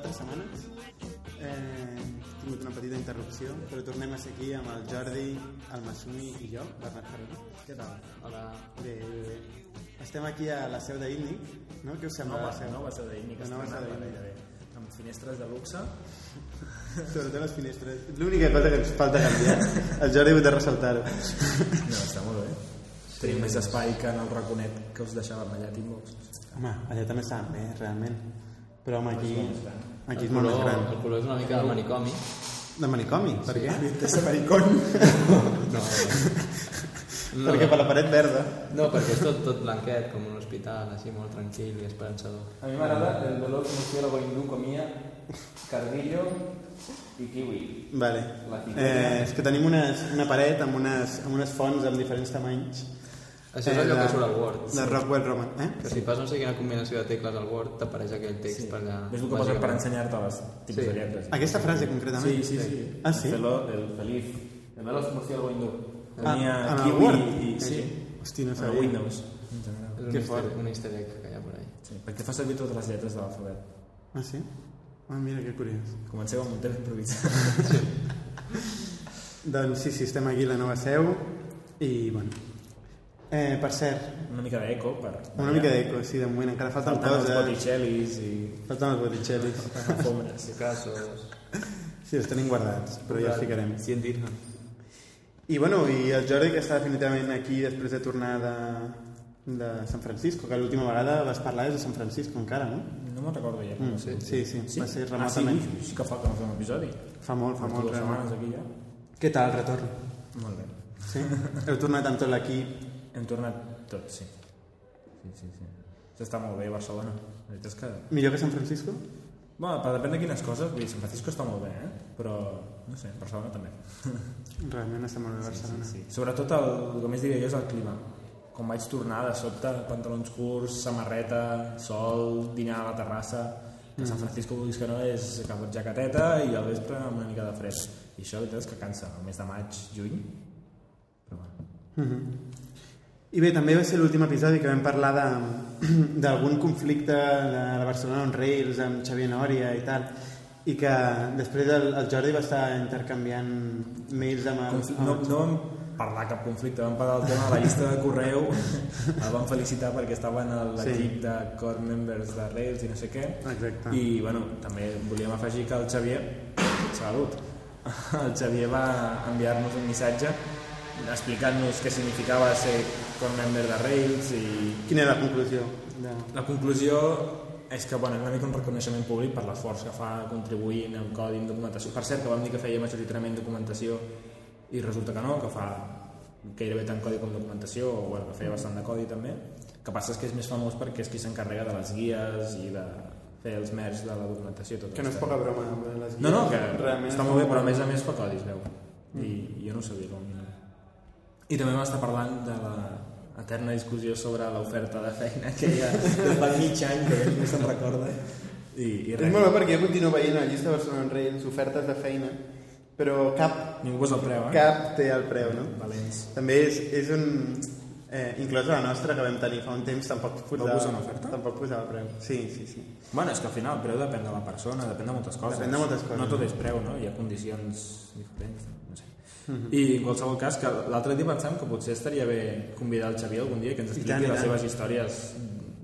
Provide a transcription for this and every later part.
després de... quan? 3? 4 setmanes? Eh, hem tingut una petita interrupció, però tornem a ser aquí amb el Jordi, el Masumi i jo, Bernat Ferrer. Què tal? Hola. Bé, bé, bé. Estem aquí a la seu d'Ílnic, no? Què us sembla Nova, la seu? nova seu d'Ílnic, La nova seu d'Ílnic. Amb finestres de luxe. Sobretot les finestres. L'única cosa que ens falta canviar. El Jordi ha de ressaltar-ho. No, està molt bé. Tenim més espai que en el raconet que us deixàvem allà a Timbos. Home, allà també estaven bé, realment. Però home, aquí, aquí el és molt més color, gran. el color és una mica de manicomi. De manicomi? Per què? És maricón. No, no, Perquè per la paret verda. no, perquè és tot, tot blanquet, com un hospital, així molt tranquil i esperançador. A mi m'agrada el dolor murciélago hindú comia cardillo i kiwi. Vale. Eh, és que tenim unes, una paret amb unes, amb unes fonts amb diferents tamanys. Això és allò de- que surt al Word. De Rockwell Roman. Eh? Que si fas no sé quina combinació de tecles al Word, t'apareix aquell text per allà. És el que posen per ensenyar-te les tipus Sí. de lletres. Aquesta frase, concretament? Sí, sí, sí. Ah, sí? El, el feliz. El veloz murciélago hindú. Ah, Tenia en el kiwi Word? i... Sí. Hosti, no sabia. Windows. Que easter, fort. un easter egg que hi ha per ahí. Sí, perquè fa servir totes les lletres de l'alfabet. Ah, sí? Ah, mira, que curiós. Comenceu amb un temps improvisat. Doncs sí, sí, estem aquí a la nova seu i, bueno... Eh, per cert, Una mica d'eco per... una mica d'eco, sí, de moment encara falten Faltant els coses. botticellis i Falten els botticellis. alfombres. Casos... Sí, els tenim guardats, però ja els ficarem. 100 dirham. I bueno, i el Jordi que està definitivament aquí després de tornar de, de San Francisco, que l'última vegada vas parlar des de San Francisco encara, no? No me'n recordo ja. Mm, sí. sí, sí, va ser Ah, sí, remotament. sí que fa que no fem un episodi. Fa molt, fa Fa molt. dues realment. setmanes aquí ja. Què tal el retorn? Molt bé. Sí? Heu tornat amb tot l'equip? Hem tornat tot, sí. Sí, sí, sí. S'està molt bé a Barcelona. La veritat és que... Millor que San Francisco? Bueno, per depèn de quines coses, vull dir, San Francisco està molt bé, eh? Però, no sé, Barcelona també. Realment està molt bé Barcelona. Sí, sí. Sobretot el, el que més diria jo és el clima. Com vaig tornar de sobte, pantalons curts, samarreta, sol, dinar a la terrassa, que San Francisco vulguis que no és cap jaqueteta i al vespre amb una mica de fred. I això la veritat és que cansa, el mes de maig, juny. Però bueno. Mhm. I bé, també va ser l'últim episodi que vam parlar de- d'algun conflicte de la Barcelona on Rails amb Xavier Nòria i tal i que després el, el Jordi va estar intercanviant mails amb el... Confl- no, no vam parlar cap conflicte, vam parlar del tema de la llista de correu, el vam felicitar perquè estava en l'equip Sí. de core members de Rails i no sé què, Exacte. i bueno, també volíem afegir que el Xavier, salut, el Xavier va enviar-nos un missatge explicant-nos què significava ser core member de Rails i Quina era la conclusió? De... la conclusió és que bueno, és una mica un reconeixement públic per l'esforç que fa contribuint amb codi, en documentació. Per cert, que vam dir que feia majoritàriament documentació i resulta que no, que fa gairebé tant codi com documentació, o bueno, que feia bastant de codi també. El que passa és que és més famós perquè és qui s'encarrega de les guies i de fer els merts de la documentació. Tot Que no és poca broma amb les guies. No, no, que Realment està molt bé, però a més a més fa codi, es veu. I jo no ho sabia com I també vam estar parlant de la eterna discussió sobre l'oferta de feina que ha des fa mig any, que ja ningú se'n recorda. I, i És molt bé perquè jo continuo veient a la llista de Barcelona on Rails ofertes de feina però cap, ningú posa el preu, eh? cap té el preu, no? Valents. També és, és un... Eh, inclòs la nostra que vam tenir fa un temps tampoc posava, posar una oferta? tampoc posava el preu sí, sí, sí Bueno, és que al final el preu depèn de la persona, depèn de moltes coses. Depèn de moltes coses. No tot és preu, no? Hi ha condicions diferents, no sé. Mhm. I en qualsevol cas, que l'altre dia pensàvem que potser estaria bé convidar el Xavier algun dia que ens I expliqui tant, i les seves històries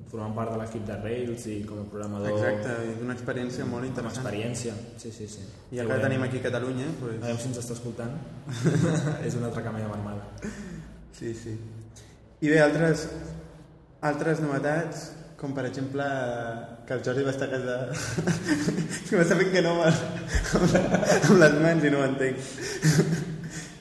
formant part de l'equip de Rails i com a programador exacte, és una experiència molt a interessant experiència. Sí, sí, sí. i ja que la tenim aquí a Catalunya A pues... veure si ens està escoltant. és una altra camella marmada. sí, sí i bé, altres altres novetats com per exemple que el Jordi va estar a casa que m'està fent que no amb, amb les mans i no ho entenc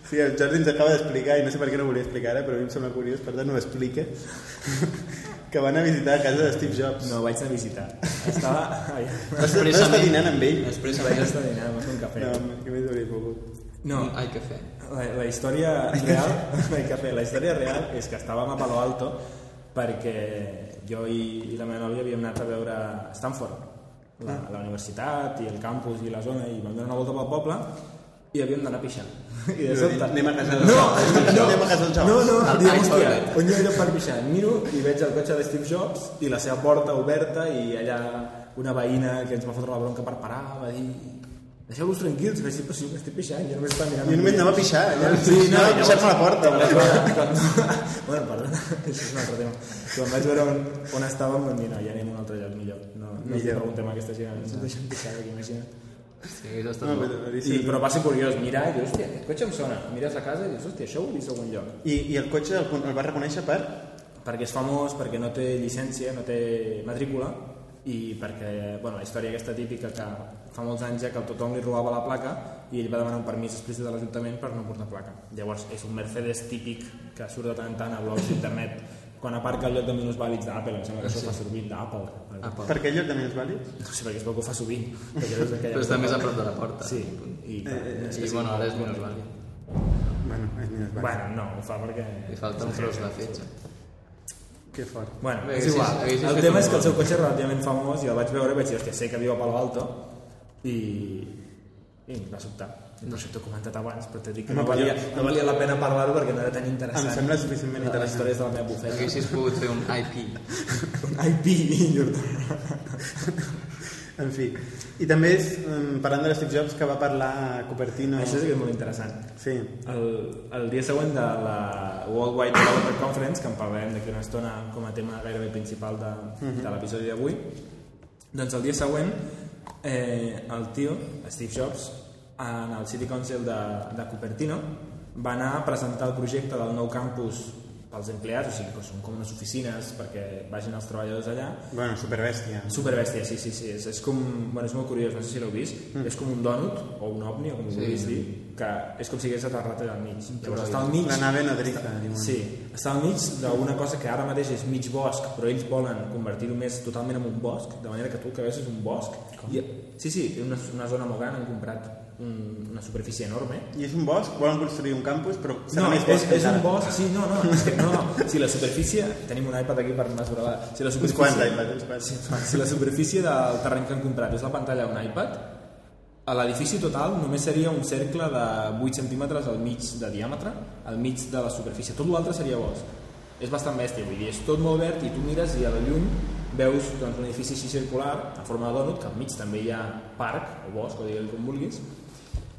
sí, el Jordi ens acaba d'explicar i no sé per què no volia explicar ara però a mi em sembla curiós, per tant ho explica que van a visitar a casa de Steve Jobs No, vaig a visitar. Estava... Ai, vas, vas estar dinant amb ell? Després vaig estar dinant, vaig fer un cafè. no, que més hauria pogut No, Ai, què fer? La, la història real la, cafè, la història real és que estàvem a Palo Alto perquè jo i, i la meva nòvia havíem anat a veure Stanford la, la universitat i el campus i la zona i vam donar una volta pel poble i havíem d'anar a pixar. I de sobte... anem a casa del no, Jobs. no, Anem a casa del Jobs. No, no, Al diem, hòstia, on hi ha lloc per pixar? Miro i veig el cotxe de Steve Jobs i la seva porta oberta i allà una veïna que ens va fotre la bronca per parar va dir deixeu-vos tranquils, si jo estic pixant, jo només estava mirant... Jo només anava a pixar, allà. Sí, no, Anava a pixar-me a la porta. Bueno, perdona, això és un altre tema. Quan vaig veure on, on estàvem, vam dir, no, ja anem a un altre lloc millor. No, no ens Millor. preguntem a aquesta gent, ens deixen pixar, que imagina't. Sí, No, bo. però, I, sí. però va ser curiós, mirar i dius, hòstia, aquest cotxe em sona. Mires a casa i dius, hòstia, això ho he vist a algun lloc. I, I el cotxe el, el va reconèixer per... Perquè és famós, perquè no té llicència, no té matrícula, i perquè, bueno, la història aquesta típica que fa molts anys ja que el tothom li robava la placa i ell va demanar un permís explícit de l'Ajuntament per no portar placa. Llavors, és un Mercedes típic que surt de tant en tant a blogs d'internet quan aparca al lloc de minusvàlids d'Apple, em sembla que això fa servir d'Apple. Apa. Per aquell lloc de menys vàlids? No sé, perquè es veu que ho fa sovint. Perquè Però està més a prop de la porta. Sí, i, clar, Eh, és I sí. bueno, ara és menys vàlid. Bueno, és menys vàlid. Bueno, no, ho fa perquè... Li falta un tros de fetge. Que fort. Bueno, Bé, és igual. haguessis El tema és que el seu cotxe és relativament famós i el vaig veure i vaig dir, hòstia, sé que viu a Palo Alto i, i em va sobtar. Per això t'ho he comentat abans, però t'he dit que no però valia, no valia la pena parlar-ho perquè no era tan interessant. Em sembla suficientment Les interessant. històries de la meva bufeta. Haguessis pogut fer un IP. Un IP your En fi. I també és, em, parlant de l'Steve Jobs, que va parlar a Cupertino... Això sí que és molt interessant. Sí. El, el dia següent de la World Wide Developer Conference, que en parlarem d'aquí una estona com a tema gairebé principal de, de l'episodi d'avui, doncs el dia següent eh, el tio, Steve Jobs, en el City Council de, de Cupertino va anar a presentar el projecte del nou campus pels empleats, o sigui que són com unes oficines perquè vagin els treballadors allà Bueno, superbèstia. Superbèstia, sí, sí, sí. És, és com... Bueno, és molt curiós, no sé si l'heu vist. Mm. És com un dònut, o un ovni, o com ho Sí. vulguis dir, que és com si hagués aterrat allà al mig. Llavors està al mig... La nave nodriza, diuen. Sí, està al mig d'una cosa que ara mateix és mig bosc, però ells volen convertir-ho més totalment en un bosc, de manera que tu el que veus és un bosc. I, sí, sí, una, una zona molt gran, han comprat un, una superfície enorme. I és un bosc, volen construir un campus, però serà No, més és, bosc és un encara. bosc, sí, no, no, és que, no, no, si la superfície, tenim un iPad aquí per mesurar la, si la Uns superfície, quants iPads, uns quants. si, si la superfície del terreny que han comprat és la pantalla d'un iPad, a l'edifici total només seria un cercle de 8 centímetres al mig de diàmetre, al mig de la superfície. Tot l'altre seria bosc. És bastant bèstia, vull dir, és tot molt verd i tu mires i a la llum veus doncs, un edifici així circular, en forma de dònut, que al mig també hi ha parc, o bosc, o digueu com vulguis,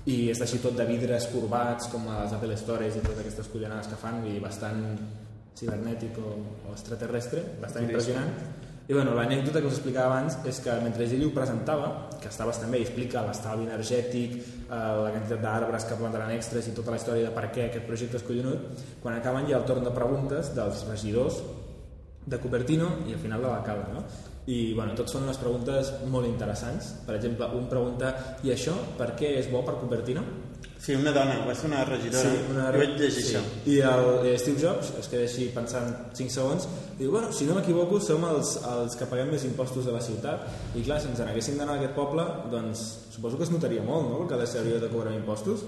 i és així tot de vidres corbats com a les Apple Stores i totes aquestes collonades que fan, dir, bastant cibernètic o, o extraterrestre, bastant impressionant. I bueno, l'anècdota que us explicava abans és que mentre ell ho presentava, que està bastant bé, i explica l'estalvi energètic, eh, la quantitat d'arbres que plantaran extras i tota la història de per què aquest projecte és collonut, quan acaben hi ha el torn de preguntes dels regidors de Cupertino i al final de l'alcalde, no? I bueno, tots són unes preguntes molt interessants. Per exemple, un pregunta, i això per què és bo per Cupertino? Sí, una dona, va ser una regidora. una... Jo vaig llegir sí. això. I el eh, Steve Jobs es queda així pensant 5 segons i diu, bueno, si no m'equivoco som els, els que paguem més impostos de la ciutat i clar, si ens n'haguéssim d'anar a aquest poble doncs suposo que es notaria molt, no? Que hauria de cobrar impostos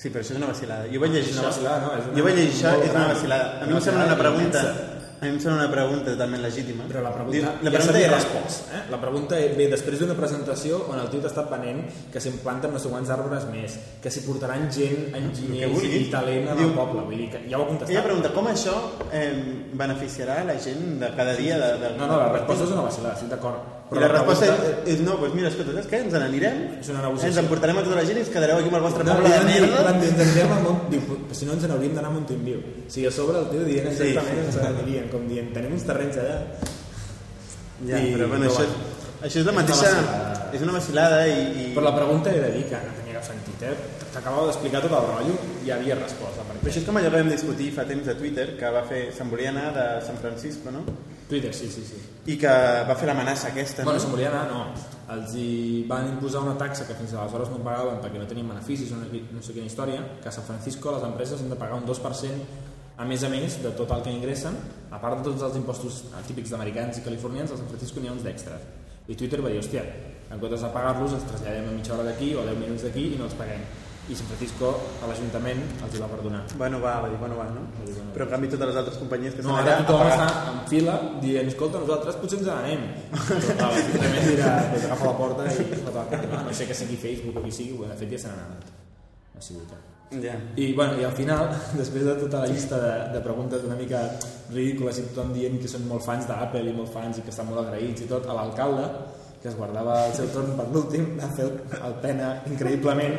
Sí, però això és una vacilada. Jo vaig llegir una això. vacilada, no? És una- Jo vaig llegir això, és una vacilada. A mi em sembla una pregunta... immensa. A mi em sembla una pregunta totalment legítima. Però la pregunta, Diu- la pregunta ja era... respost. Eh? La pregunta ve després d'una presentació on el tio t'ha estat venent que s'implanten no sé quants arbres més, que s'hi portaran gent, que enginyers i talent al Diu- poble. Vull dir que ja ho ha contestat. Ella pregunta com això eh, beneficiarà la gent de cada dia de, de... No, no, la resposta és una vacilada, estic d'acord. I la resposta pregunta- és, és no, doncs mira, escolta, saps què? Ens n'anirem, negociació. ens emportarem a tota la gent i ens quedareu aquí amb el vostre No, poble de merda. dir, ens anirem a Mont... Diu, però si no ens n'hauríem d'anar a Montaimbio. O sigui, a sobre el tio dient exactament sí, ens n'anirien, com dient, tenim uns terrenys allà. Ja, I- però bueno, no això, això és la mateixa... vacilada. És una vacilada i... i... Però la pregunta de dir que no tenia cap sentit, eh? T'acabava d'explicar tot el rotllo i ja havia respost. Però això és com allò que vam discutir fa temps a Twitter, que va fer, se'n volia anar de San Francisco, no? Twitter, sí, sí, sí. I que va fer l'amenaça aquesta, Bueno, no? se'n volia anar, no. Els hi van imposar una taxa que fins aleshores no pagaven perquè no tenien beneficis o no, no sé quina història, que a San Francisco les empreses han de pagar un 2% a més a més de tot el que ingressen, a part de tots els impostos típics d'americans i californians, a San Francisco n'hi ha uns d'extres. I Twitter va dir, hòstia, en comptes de pagar-los els traslladem a mitja hora d'aquí o a 10 minuts d'aquí i no els paguem. I San Francisco, a l'Ajuntament, els hi va perdonar. Bueno, va, va dir, bueno, va, no? Va dir, bueno, Però en canvi totes les altres companyies que No, estan ara allà... tothom a pagar. està en fila dient, escolta, nosaltres potser ens n'anem. Però clar, l'Ajuntament dirà, doncs agafa la porta i fa tot. No, no sé que sigui Facebook o qui sigui, de fet ja se n'han anat. ha sigut. Ja. I, bueno, I al final, després de tota la llista de, de preguntes una mica ridícules i tothom dient que són molt fans d'Apple i molt fans i que estan molt agraïts i tot, a l'alcalde, que es guardava el seu torn per l'últim, va fer el, pena increïblement.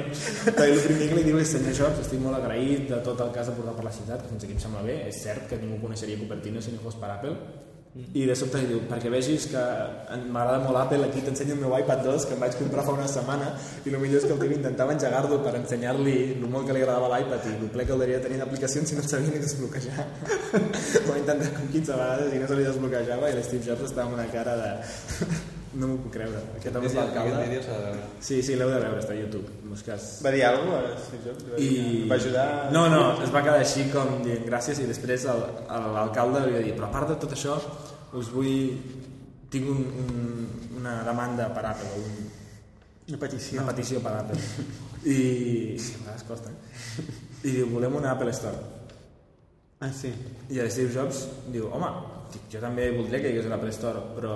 Primer que li diu és, senyor Jobs, estic molt agraït de tot el que has aportat per la ciutat, que fins aquí em sembla bé. És cert que ningú coneixeria Cupertino si no fos per Apple, i de sobte li diu, perquè vegis que m'agrada molt Apple, aquí t'ensenyo el meu iPad 2 que em vaig comprar fa una setmana i el millor és que el tio intentava engegar-lo per ensenyar-li el molt que li agradava l'iPad i el ple que el devia tenir d'aplicacions si no el sabia ni desbloquejar ho va intentar com 15 vegades i no se li desbloquejava i l'Steve Jobs estava amb una cara de no m'ho puc creure aquest home és l'alcalde sí, sí, l'heu de veure, està a YouTube busques Va dir alguna cosa i... va ajudar... No, no, es va quedar així com dient gràcies i després l'alcalde li va dir però a part de tot això us vull... tinc un, un, una demanda per Apple, un, Una petició. una petició per Apple. I... Sí, a vegades costa. eh? I diu, volem una Apple Store. Ah, sí. I el Steve Jobs diu, home, jo també voldria que hi hagués una Apple Store, però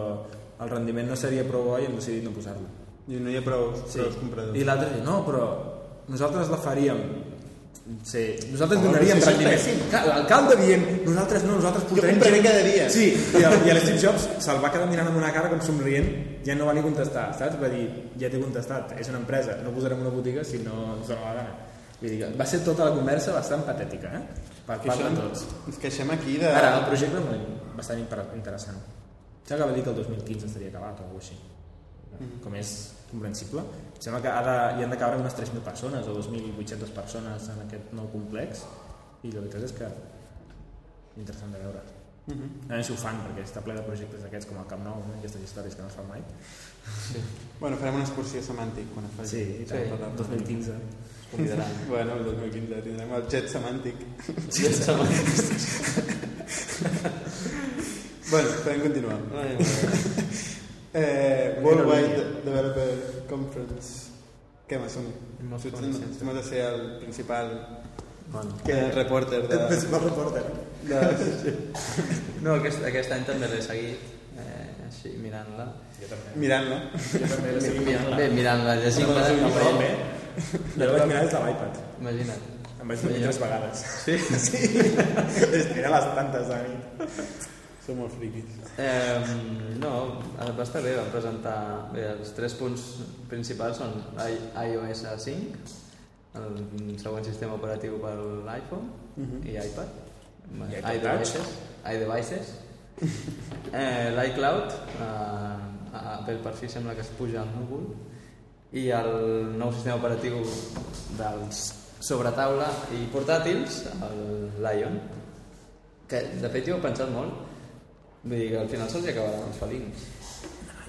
el rendiment no seria prou bo i hem decidit no posar-lo. Diu, no hi ha prou, Sí. prou compradors. I l'altre diu, no, però nosaltres la faríem. Sí, nosaltres Oh, donaríem és rendiment. L'alcalde dient, nosaltres no, nosaltres portarem... compraré gent". cada dia. Sí, i el, i Steve Jobs se'l va quedar mirant amb una cara com somrient, ja no va ni contestar, saps? Va dir, ja t'he contestat, és una empresa, no posarem una botiga si no ens dona la gana. Vull dir, va ser tota la conversa bastant patètica, eh? Per Que part de tots. Ens queixem aquí de... Ara, el projecte és bastant interessant. Ja que va dir que el 2015 estaria acabat o alguna cosa així. Com és comprensible. Em sembla que de, hi han de cabre unes 3.000 persones o 2.800 persones en aquest nou complex i la veritat és que interessant de veure. Uh -huh. A si ho fan, perquè està ple de projectes d'aquests com el Camp Nou, no? aquestes històries que no es fan mai. Bueno, farem una excursió semàntic quan es faci. Sí, i tant, Sí. el 2015. Convidaran. Bueno, el 2015 tindrem el jet semàntic. Sí, em sembla. Bueno, podem continuar. Ai. Eh, Worldwide Developer Conference. Què m'ha sonat? Tu, m'has de ser el principal Bueno. que el reporter de... El principal reporter. de No, aquest, aquest any també l'he seguit, eh, així, mirant-la. Jo també. mirant-la. Jo també l'he seguit mirant-la. Bé, mirant-la, llegint-la. No, però no, bé. Jo la vaig mirar des de l'iPad. Imagina't. Em vaig dormir tres vegades. Sí? Sí. Era les tantes de nit. Som molt friquis. Eh, no, va estar bé, van presentar... Bé, els tres punts principals són i- iOS 5, el següent sistema operatiu per l'iPhone Mhm. i iPad, I iDevices, iDevices. eh, l'iCloud, eh, Apple per fi sembla que es puja al núvol, i el nou sistema operatiu dels sobretaula i portàtils, el Lion, que de fet jo he pensat molt, vull dir que al final se'ls acabaran els felins.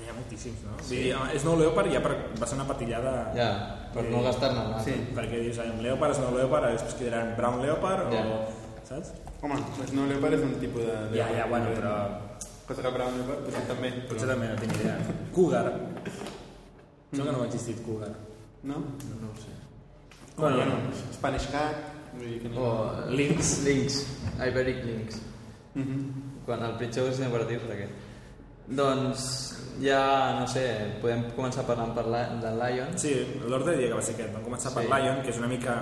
Hi ha moltíssims, no? Sí. Vull dir, és nou Leopard ja per, va ser una patillada... Ja, per no gastar-ne una. Sí, perquè dius, amb Leopard és nou Leopard, després quedaran Brown Leopard Ja. o... Saps? Home, el Snow Leopard és un tipus de... de Ja, ja, bueno, però... Cosa que Brown Leopard potser també. Potser també no tinc idea. Cougar. No que no ha existit Cougar. No? No ho sé. Bueno, bueno, Spanish Cat... Vull dir que no... O Lynx. Lynx, Iberic Lynx. Mhm. Quan el pitjor operatiu serà aquest. Doncs ja, no sé, podem començar parlant per la, del Lion. Sí, l'ordre diria que va ser aquest. Vam començar per Sí. Lion, que és una mica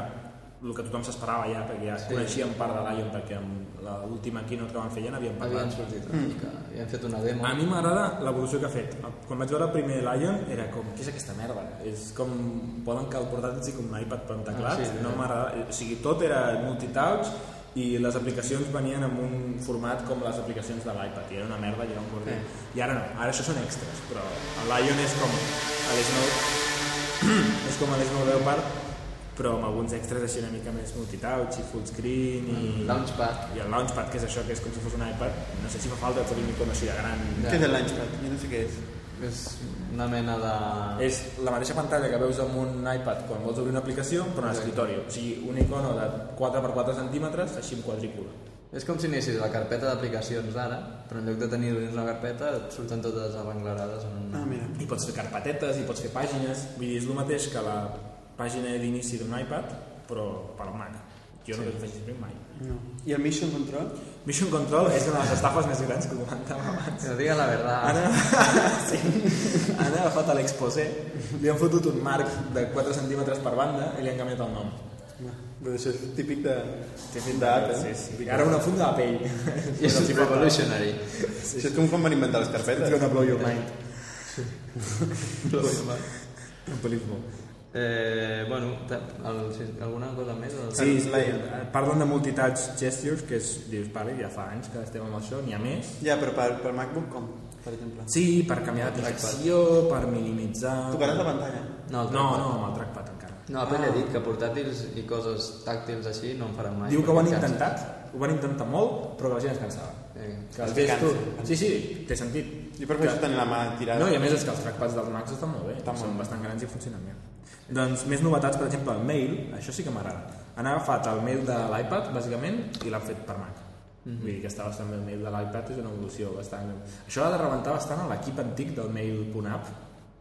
el que tothom s'esperava ja, perquè ja Sí. coneixíem part de Lion, perquè amb la- l'última keynote que van fer ja n'havíem Havien parlat. sortit una mica, havien fet una demo. A mi m'agrada l'evolució que ha fet. Quan vaig veure el primer Lion era com, què és aquesta merda? És com, poden que el portàtil sigui com un iPad per un teclat, Ah, sí, no m'agrada. O sigui, tot era multitouch i les aplicacions venien en un format com les aplicacions de l'iPad i era una merda i era un corder. I ara no, ara això són extras, però el Lion és com l'Snow és com l'Snow Leopard però amb alguns extras així una mica més multitouch i fullscreen i, Launchpad. i el Launchpad, que és això, que és com si fos un iPad no sé si fa falta fer un icono així de gran Ja. Què és el Launchpad? Jo no sé què és. És una mena de... és la mateixa pantalla que veus amb un iPad quan vols obrir una aplicació però en l'escritori, o sigui, un icono de 4x4 centímetres així en quadrícula És com si anessis a la carpeta d'aplicacions d'ara, però en lloc de tenir dins una carpeta et surten totes avanglarades en un... Ah, mira. i pots fer carpetetes i pots fer pàgines vull dir, és el mateix que la pàgina d'inici d'un iPad però per al Mac jo no sí. l'he fet mai No. I el Mission Control? Mission Control és una de les estafes més grans que comentàvem abans Que no diga la verdad. Han, sí. han agafat a l'exposé, li han fotut un marc de 4 centímetres per banda i li han canviat el nom. Però això és típic de... Típic d'Apple. Sí, sí. Ara una funda de pell. I és revolutionary. Això és com quan van inventar les carpetes. It's gonna blow your mind. Unbelievable. Eh, bueno, el, sí, alguna cosa més? O... Sí, El Lion. eh, parlen de multitouch gestures, que és, dius, vale, ja fa anys que estem amb això, n'hi ha més. Ja, però per, per MacBook com, per exemple? Sí, per canviar d'aplicació, per minimitzar... Tocaràs la pantalla? No, No, trackpad. no, amb el trackpad encara. No, Apple ja ha dit que portàtils i coses tàctils així no en faran mai. Diu que ho han intentat, ho van intentar molt, però que la gent es cansava. Eh, Que els Es que gestos... cansa. Sí, sí, té sentit. Jo prefereixo tenir la mà tirada. No, i a més és que els trackpads dels Macs estan molt bé, Estan són molt bastant grans i funcionen bé. Doncs més novetats, per exemple, el mail, això sí que m'agrada. Han agafat el mail de l'iPad, bàsicament, i l'han fet per Mac. Mhm. Vull dir que està bastant bé el mail de l'iPad, és una evolució bastant... Això ha de rebentar bastant a l'equip antic del mail.app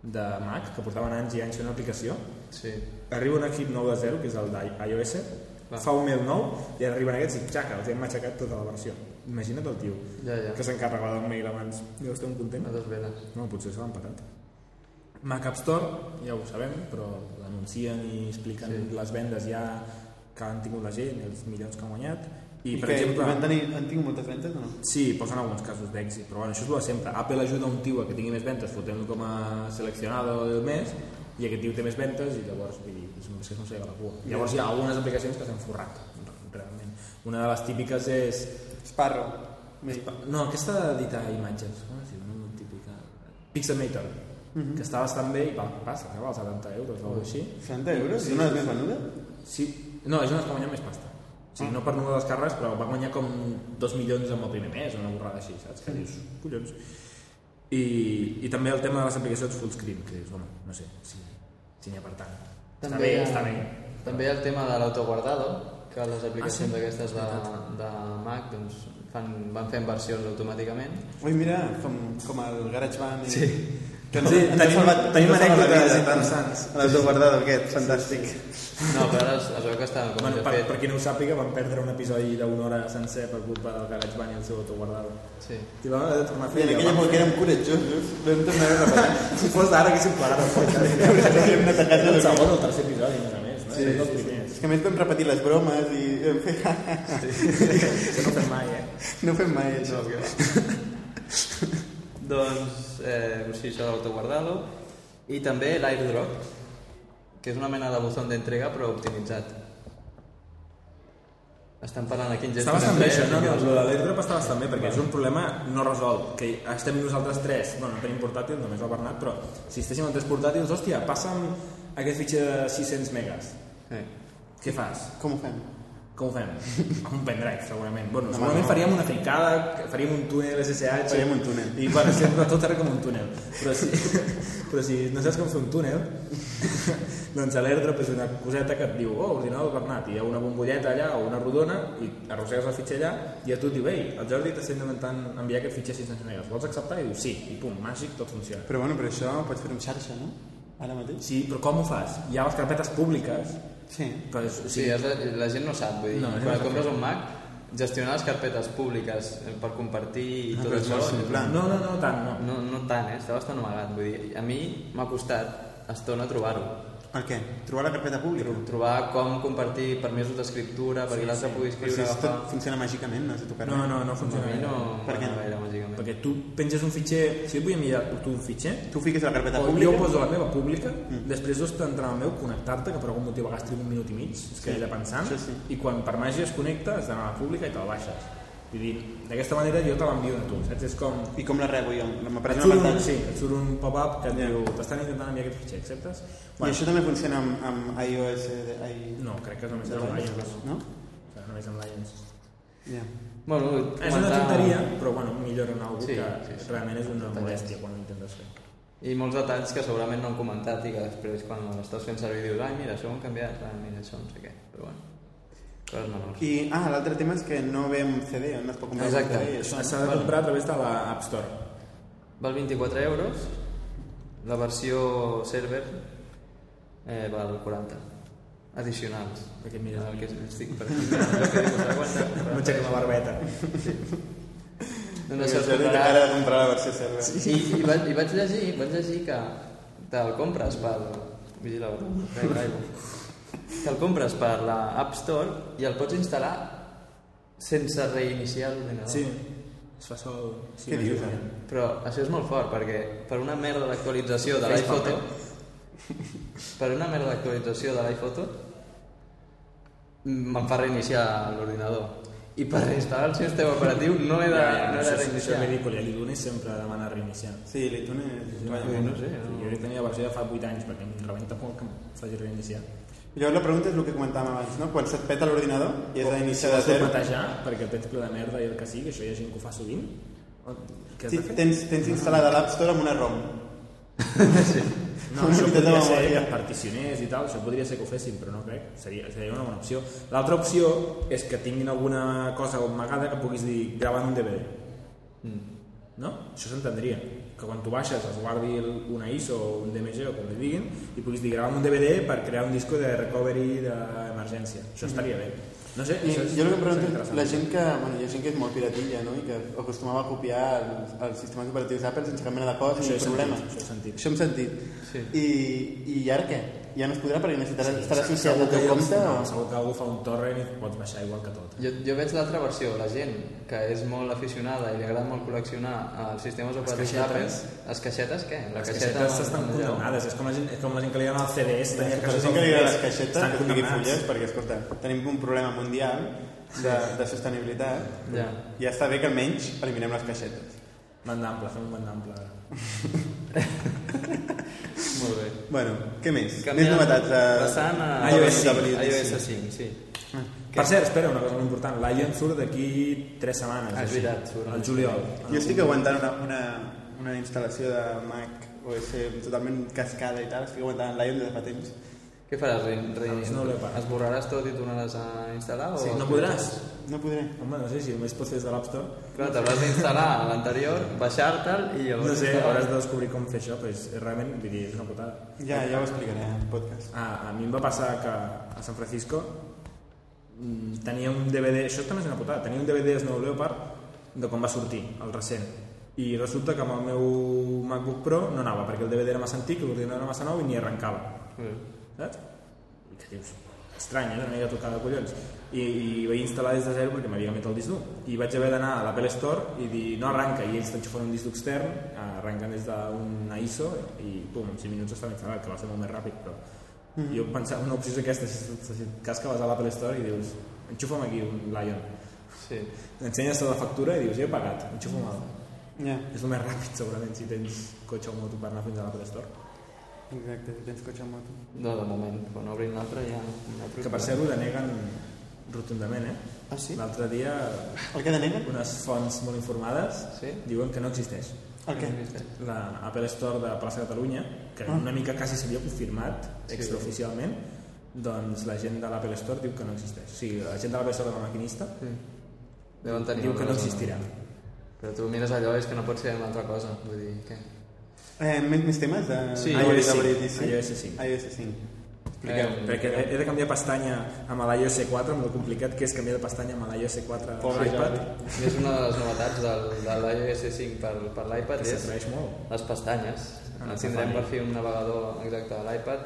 de Mac, que portaven anys i anys fent l'aplicació. Sí. Arriba un equip nou de zero, que és el d'iOS, fa un mail nou i arriben aquests i xaca, els hem matxacat tota la versió. Imagina't el tio Ja, ja. que s'encarregava del mail abans. Deu estar un content. A dos veles. No, potser se l'han patat. Mac App Store, ja ho sabem, però l'anuncien i expliquen Sí. les vendes ja que han tingut la gent, els milions que han guanyat. I, I, per que exemple, van tenir, han tingut moltes ventes o no? sí, posen alguns casos d'èxit, però bueno, això és el de sempre. Apple ajuda un tio a que tingui més ventes fotent-lo com a seleccionado del mes i aquest tio té més ventes i llavors vull dir, és que no sé la cua. Llavors hi ha algunes aplicacions que s'han forrat, realment. Una de les típiques és... Sparrow. No, aquesta d'editar imatges, com es diu? No, típica. Pixelmator, que està bastant bé i va, va s'acaba als 70 euros o alguna així. 60 euros? I una de les més venudes? Sí, no, és una que guanya més pasta. O sigui, no per número de les càrregues, però va guanyar com 2 milions en el primer mes, una borrada així, saps? Que dius, collons. I, I també el tema de les aplicacions fullscreen, que dius, home, no sé, si, si n'hi ha per tant. Està bé, està bé. També el tema de l'autoguardado, que les aplicacions Ah, sí? aquestes de, de Mac doncs, fan, van fent versions automàticament. Ui, mira, com, com el GarageBand. I... Sí. Que Sí, tenim- tenim ens ha salvat la anècdotes interessants. tant. L'autoguardado aquest, fantàstic. No, però ara es, es veu que estan com Bueno, per, fet. per qui no ho sàpiga, vam perdre un episodi d'una hora sencer per culpa del GarageBand i el seu autoguardado. Sí. I vam haver de tornar a I fer. en i aquella vam època érem coratjosos, vam tornar a repetir. Si fos d'ara, haguéssim plegat el podcast. Hem anat a casa el de segon o el tercer episodi, a més a més. No? Sí, Sí, els sí, sí. primers. És que a més vam repetir les bromes i vam fer... Això no fem mai, eh? no fem mai això. Doncs, eh, sí, això de l'autoguardado. I també l'airdrop, que és una mena de buzón d'entrega però optimitzat. Estan parlant aquí en Està gestos bastant bé això, no, no, el de l'airdrop està bastant bé perquè és un problema no resolt, que estem nosaltres tres, bueno, no tenim portàtil, només el Bernat, però si estéssim amb tres portàtils, hòstia, passa'm aquest fitxer de 600 megas. Eh. Què fas? Com ho fem? Com ho fem? Un pendrive, segurament. Bueno, No, segurament no. faríem una ficada, faríem un túnel SSH... Faríem un túnel. I bueno, sempre tot era com un túnel. Però si, però si no saps com fer un túnel, doncs l'airdrop és una coseta que et diu oh, ordinador Bernat, hi ha una bombolleta allà o una rodona i arrossegues el fitxer allà i a tu et diu, ei, el Jordi t'està intentant enviar aquest fitxer 600 megas, vols acceptar? I dius sí, i pum, màgic, tot funciona. Però bueno, però això pots fer en xarxa, no? Ara mateix? Sí, però com ho fas? Hi ha les carpetes públiques, Sí. però és, o Sí, sigui, és la, la gent no sap, vull dir, No, quan no sap compres un Mac, gestionar les carpetes públiques eh, per compartir i Ah, tot però és això... simple. no, no, no, tant, no. No, no tant, eh? està bastant amagat. Vull dir, a mi m'ha costat estona trobar-ho. Per què? Trobar la carpeta pública? Trobar com compartir permisos d'escriptura perquè l'altre pugui Però escriure, si és tot agafar... funciona màgicament, no has de tocar No, no, no funciona bé. no Per què no? gaire, bàsicament. Perquè tu penges un fitxer... Si jo vull enviar tu un fitxer, Tu fiques a la carpeta o pública... jo poso la meva pública, després has d'entrar al meu, connectar-te, que per algun motiu a vegades un minut i mig, és que Sí, he de pensant, això sí. i quan per màgia es connecta has d'anar a la pública i te'l baixes. Vull dir, d'aquesta manera jo te l'envio a tu, saps? És com... I com la rebo jo? Et M'apareix surt una un, pantalla? sí, et surt un pop-up que et Ja. diu t'estan intentant enviar aquest fitxer, acceptes? I això també funciona amb, amb iOS... De, i... No, crec que només amb Lions. No? O sigui, només amb Lions. Ja. Bueno, És una tonteria, però bueno, millora en algú Sí, que sí, sí. realment és una molèstia quan ho intentes fer. I molts detalls que segurament no han comentat i que després quan l'estàs fent servir dius ai mira, això ho han canviat, ah, mira, això no sé què. Però bueno, menors. I, ah, l'altre tema és que no ve amb CD, on es pot comprar Exacte. un CD. S'ha de comprar a través de la App Store. Val 24 euros, la versió server eh, val 40 addicionals. Perquè mires el que estic per aquí. No aixeca la barbeta. No Perquè sé, això té cara de comprar la versió server. I, i, vaig, i vaig llegir, vaig llegir que te'l compres pel... Vigila. Te'l compres per la App Store i el pots instal·lar sense reiniciar l'ordinador. Sí, es fa sol... Sí, Què dius, ara? Però això és molt fort, perquè per una merda d'actualització de l'iPhoto... Per una merda d'actualització de l'iPhoto me'n fa reiniciar l'ordinador. I per reinstal·lar el sistema operatiu no he de, Ja, ja, no he això, de és, això reiniciar. és ridícul, i l'Idune sempre demana reiniciar. Sí, l'iTunes... Ui, no sé, Sí, no. jo tenia la versió de fa 8 anys, perquè em rebenta molt que em faci reiniciar. Llavors la pregunta és el que comentàvem abans, no? Quan se't peta l'ordinador i has d'iniciar de Si zero... formatejar, perquè tens ple de merda i el que sigui, això hi ha gent que ho fa sovint. O- Què Sí, de tens, tens instal·lada l'App Store amb una ROM. No, Una això de podria ser que et particionés i tal, això podria ser que ho fessin, però no crec, seria, seria una bona opció. L'altra opció és que tinguin alguna cosa amagada que puguis dir gravant un DVD. Mm. No? Això s'entendria. Que quan tu baixes es guardi el- una ISO o un DMG o com li diguin i puguis dir gravar un DVD per crear un disco de recovery d'emergència. Això estaria bé. No sé, I és, jo el que em pregunto la gent que, bueno, hi ha gent que és molt piratilla, no? I que acostumava a copiar els, els sistemes operatius d'Apple sense cap mena de cosa Això ni he problema. sentit, això he sentit. Això hem sentit. Sí. I, I ara què? Ja no es podrà perquè necessitarà estar Segur associat al que teu compte no, o... segur que algú fa un torrent i pots baixar igual que tot. Jo, jo veig l'altra versió, la gent que és molt aficionada i li agrada molt col·leccionar els sistemes operatius d'Apple. caixetes. Les caixetes, què? La Les caixeta caixetes estan condemnades, és com la gent, és com la gent que li agrada el CDs, Per cases això que li agrada les caixetes que tingui fulles, perquè, escolta, tenim un problema mundial de, de sostenibilitat Ja. i ja està bé que almenys eliminem les caixetes. Banda ampla, fem un banda ampla. Molt bé. Bueno, què més? Canviant- Més novetats a... Passant a iOS cinc, iOS 5, sí. Per cert, espera, una cosa molt important. L'Ion surt d'aquí 3 setmanes. Ah, és veritat, surt. Al juliol. Jo estic aguantant una, una, una instal·lació de Mac OS totalment cascada i tal, estic aguantant l'Ion des de fa temps. Què faràs? Re, re, no parat. esborraràs tot i tornaràs a instal·lar? Sí, o no podràs. No podré. Home, no sé si només pots fer des de l'App Store. Clar, t'hauràs d'instal·lar a l'anterior, baixar-te'l i llavors... No sé, hauràs de descobrir com fer això, però és, és realment, vull dir, és una putada. Ja, ja ho explicaré al podcast. Ah, a mi em va passar que a San Francisco mm, tenia un DVD, això també és una putada, tenia un DVD de Snow Leopard de quan va sortir, el recent. I resulta que amb el meu MacBook Pro no anava, perquè el DVD era massa antic, l'ordinador era massa nou i ni arrencava. Mm. Saps? I que dius, estrany, eh? Una mica tocada de collons. I, i vaig instal·lar des de zero perquè m'havia agafat el disc dur. I vaig haver d'anar a l'Apple Store i dir, no arranca, i ells t'enxufen un disc extern, arrenquen des d'una ISO i pum, en 5 minuts estava instal·lat, que va ser molt més ràpid, però Mhm. jo pensava, una opció és aquesta, si, si, cas que vas a l'Apple Store i dius, enxufa'm aquí un Lion. Sí. Ensenyes la factura i dius, jo he pagat, enxufa'm Ja, És el més ràpid, segurament, si tens cotxe o moto per anar fins a l'Apple Store. Exacte, si tens cotxe amb moto. No, de moment, quan obrin l'altre ja... Que per cert ho deneguen rotundament, eh? Ah, sí? L'altre dia El que deneguen? unes fonts molt informades Sí? diuen que no existeix. El què? La Apple Store de Plaça Catalunya, que Ah. una mica quasi s'havia confirmat extraoficialment, doncs la gent de l'Apple Store diu que no existeix. O sigui, la gent de l'Apple Store de la maquinista Sí. Deuen tenir diu que no existirà. Però tu mires allò és que no pot ser una altra cosa. Vull dir, què? Eh, més, més temes de... Sí, iOS Variety, 5. iOS 5. iOS 5. Eh, Perquè he he de canviar pestanya amb l'iOS 4, amb el complicat que és canviar de pestanya amb l'iOS 4 a Pobre l'iPad, I és una de les novetats del, de l'iOS 5 per, per l'iPad que és s'atreveix molt. les pestanyes. Ah, Ah, Tindrem per fi un navegador exacte de l'iPad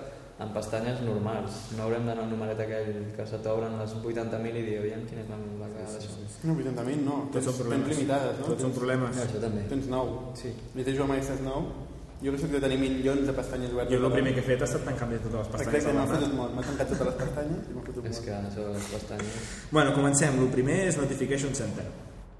amb pestanyes normals. No haurem d'anar al numeret aquell que se t'obren les 80.000 i dir, aviam quina és la, la cagada d'això. No, 80.000 no. Tots Tens, són tens problemes. limitades, no? Tots són problemes. Ja, això també. Tens 9. Sí. I té Joan Maestres 9. Jo que soc de tenir milions de pestanyes obertes. Jo el primer que he fet ha estat canviar totes les pestanyes Exacte, m'ha la fotut molt. M'ha tancat totes les pestanyes i m'ha fotut És molt. que això de les pestanyes... Bueno, comencem. El primer és Notification Center,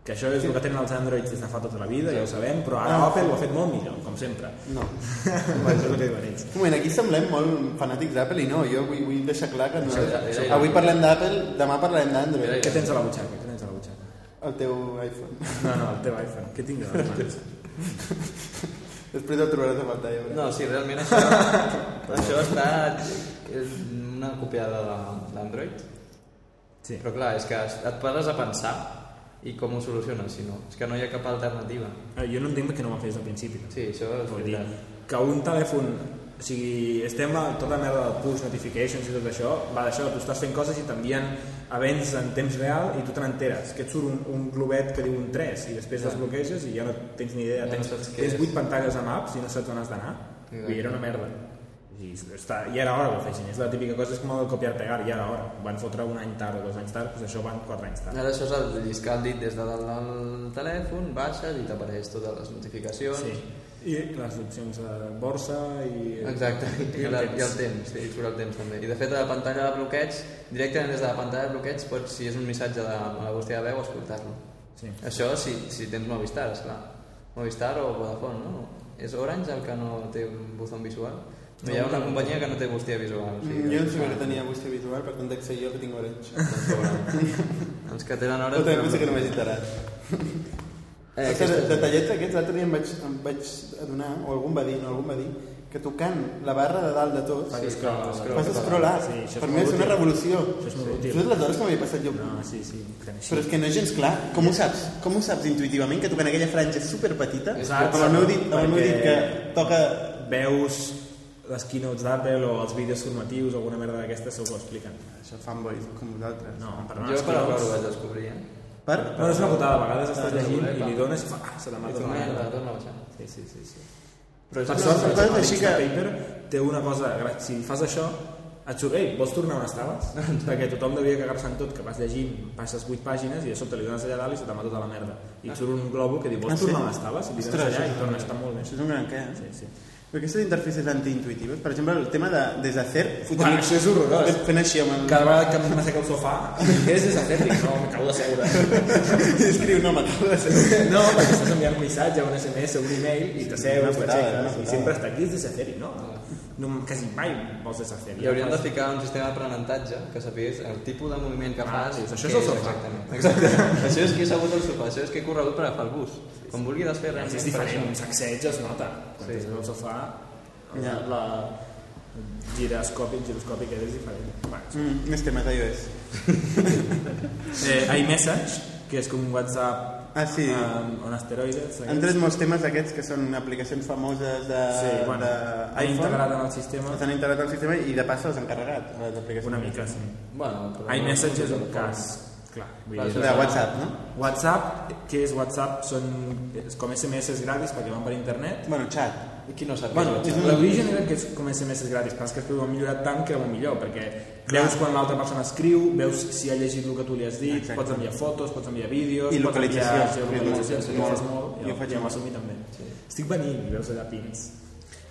que això és el que tenen els Androids des de fa tota la vida, ja ho sabem, però ara Ah. Apple ho ha fet molt millor, com sempre. No. això és el que diuen ells. Un moment, aquí semblem molt fanàtics d'Apple i no, jo vull, vull deixar clar que no. Això ja- ja- ja- Avui parlem d'Apple, demà parlarem d'Android. Què tens a la butxaca? Què tens a la butxaca? El teu iPhone. No, no, el teu iPhone. Què tinc a les mans? Després el trobaràs a veuràs. No, sí, realment això, això està és una copiada de- d'Android. Sí. Però clar, és que et poses a pensar i com ho soluciones, si no. És que no hi ha cap alternativa. Eh, Jo no entenc que no fer des del principi. Sí, això és Vull dir, veritat. que un telèfon o sigui, estem a tota la merda del push notifications i tot això, va d'això, tu estàs fent coses i t'envien events en temps real i tu te n'enteres, que et surt un, un globet que diu un 3 i després Ja. desbloqueges i ja no tens ni idea, Ja no tens, què tens és. 8 pantalles amb apps i no saps on has d'anar dir, era una merda I està, ja era hora que ho fessin, és la típica cosa, és com el copiar-pegar, ja era hora. Van fotre un any tard o dos anys tard, doncs això van quatre anys tard. Ara això és el de lliscar el dit des de dalt del telèfon, baixes i t'apareix totes les notificacions. Sí. I les opcions de borsa i... Exacte, i, I el la, temps. i el temps, sí, surt el temps també. I de fet a la pantalla de bloqueig, directament des de la pantalla de bloqueig pots, si és un missatge de la bústia de veu, escoltar-lo. Sí. Això si, si tens Movistar, esclar. Movistar o Vodafone, no? És Orange el que no té un buzón visual? No, hi ha una companyia que no té bústia visual. O sigui, Jo no sabia que tenia bústia visual, per tant jo que tinc orange. Els que tenen hores... també penso que no m'hagi enterat. Eh, Eh, aquesta... Detallets aquests, l'altre dia em vaig, em vaig adonar, o algú em va dir, no, algú em va dir, que tocant la barra de dalt de tot, Fas Sí, scroll, fas scroll up. Sí, per mi és una revolució. Això és molt útil. Això és les hores que m'havia passat jo. No, sí, sí. Però és que no és gens clar. Com ho saps? Com ho saps intuïtivament que tocant aquella franja superpetita, Exacte, amb el meu dit, amb el meu dit que toca... Veus les keynotes d'Apple o els vídeos formatius o alguna merda d'aquestes segur que ho expliquen. Això fanboys, com vosaltres. No, per Jo per veure ho vaig descobrir, eh? Per? Bueno, és una putada, a vegades estàs Ah, llegint no, i li va. dones i fa, ah, se la mata. Sí, sí, sí. sí. Però Per sort, el cosa així que... Paper té una cosa, si fas això, et surt, ei, vols tornar on estaves? Perquè tothom devia cagar-se en tot, que vas llegint, passes 8 pàgines i de sobte li dones allà dalt i se va tota la merda. I et surt un globo que diu, vols Ah, tornar on estaves? I li dones allà i torna a estar molt bé. Això és un gran què, eh? Sí, sí. Però aquestes interfícies antiintuïtives, per exemple, el tema de deshacer... fotent- Bueno, això és horrorós. Fent- així amb el... Cada vegada que m'assec al sofà, què és deshacer? Dic, no, m'acabo de seure. Escriu, no, m'acabo de ser... No, perquè estàs enviant un missatge, un SMS, un email i t'asseus, t'aixeques i sempre està aquí és deshacer no, no, quasi mai vols deshacer I hauríem de ficar un sistema d'aprenentatge que sapigués el tipus de moviment que Ah, fas. dius, això és el sofà. Exactament. Exacte. això és que he sabut al sofà, això és que he corregut per agafar el bus. Quan vulgui desfer res. és diferent, un sacseig es nota quan Sí. sí. al sofà Ja. la, giroscòpic, giroscòpic és diferent Mm, més temes d'iOS. eh, iMessage que és com un WhatsApp Ah, sí. um, on asteroides Han tret molts temes d'aquests que són aplicacions famoses de, sí, bueno, de han integrat en el sistema les han integrat al sistema i de pas les han carregat les aplicacions. una mica, sí Bueno, però iMessage és un cas clar, vull dir, De WhatsApp, no? WhatsApp, què és WhatsApp? Són és com SMS gratis perquè van per internet. Bueno, chat. I qui no sap Bueno, què és el l'origen era que és com SMS gratis, però és que després ho han millorat tant que era molt millor, perquè veus quan l'altra persona escriu, veus si ha llegit el que tu li has dit, Exacte. pots enviar fotos, pots enviar vídeos, I pots enviar geolocalització, Sí, si ho fas molt, Jo jo, faig m'ho molt. assumit també. Estic venint veus allà pins.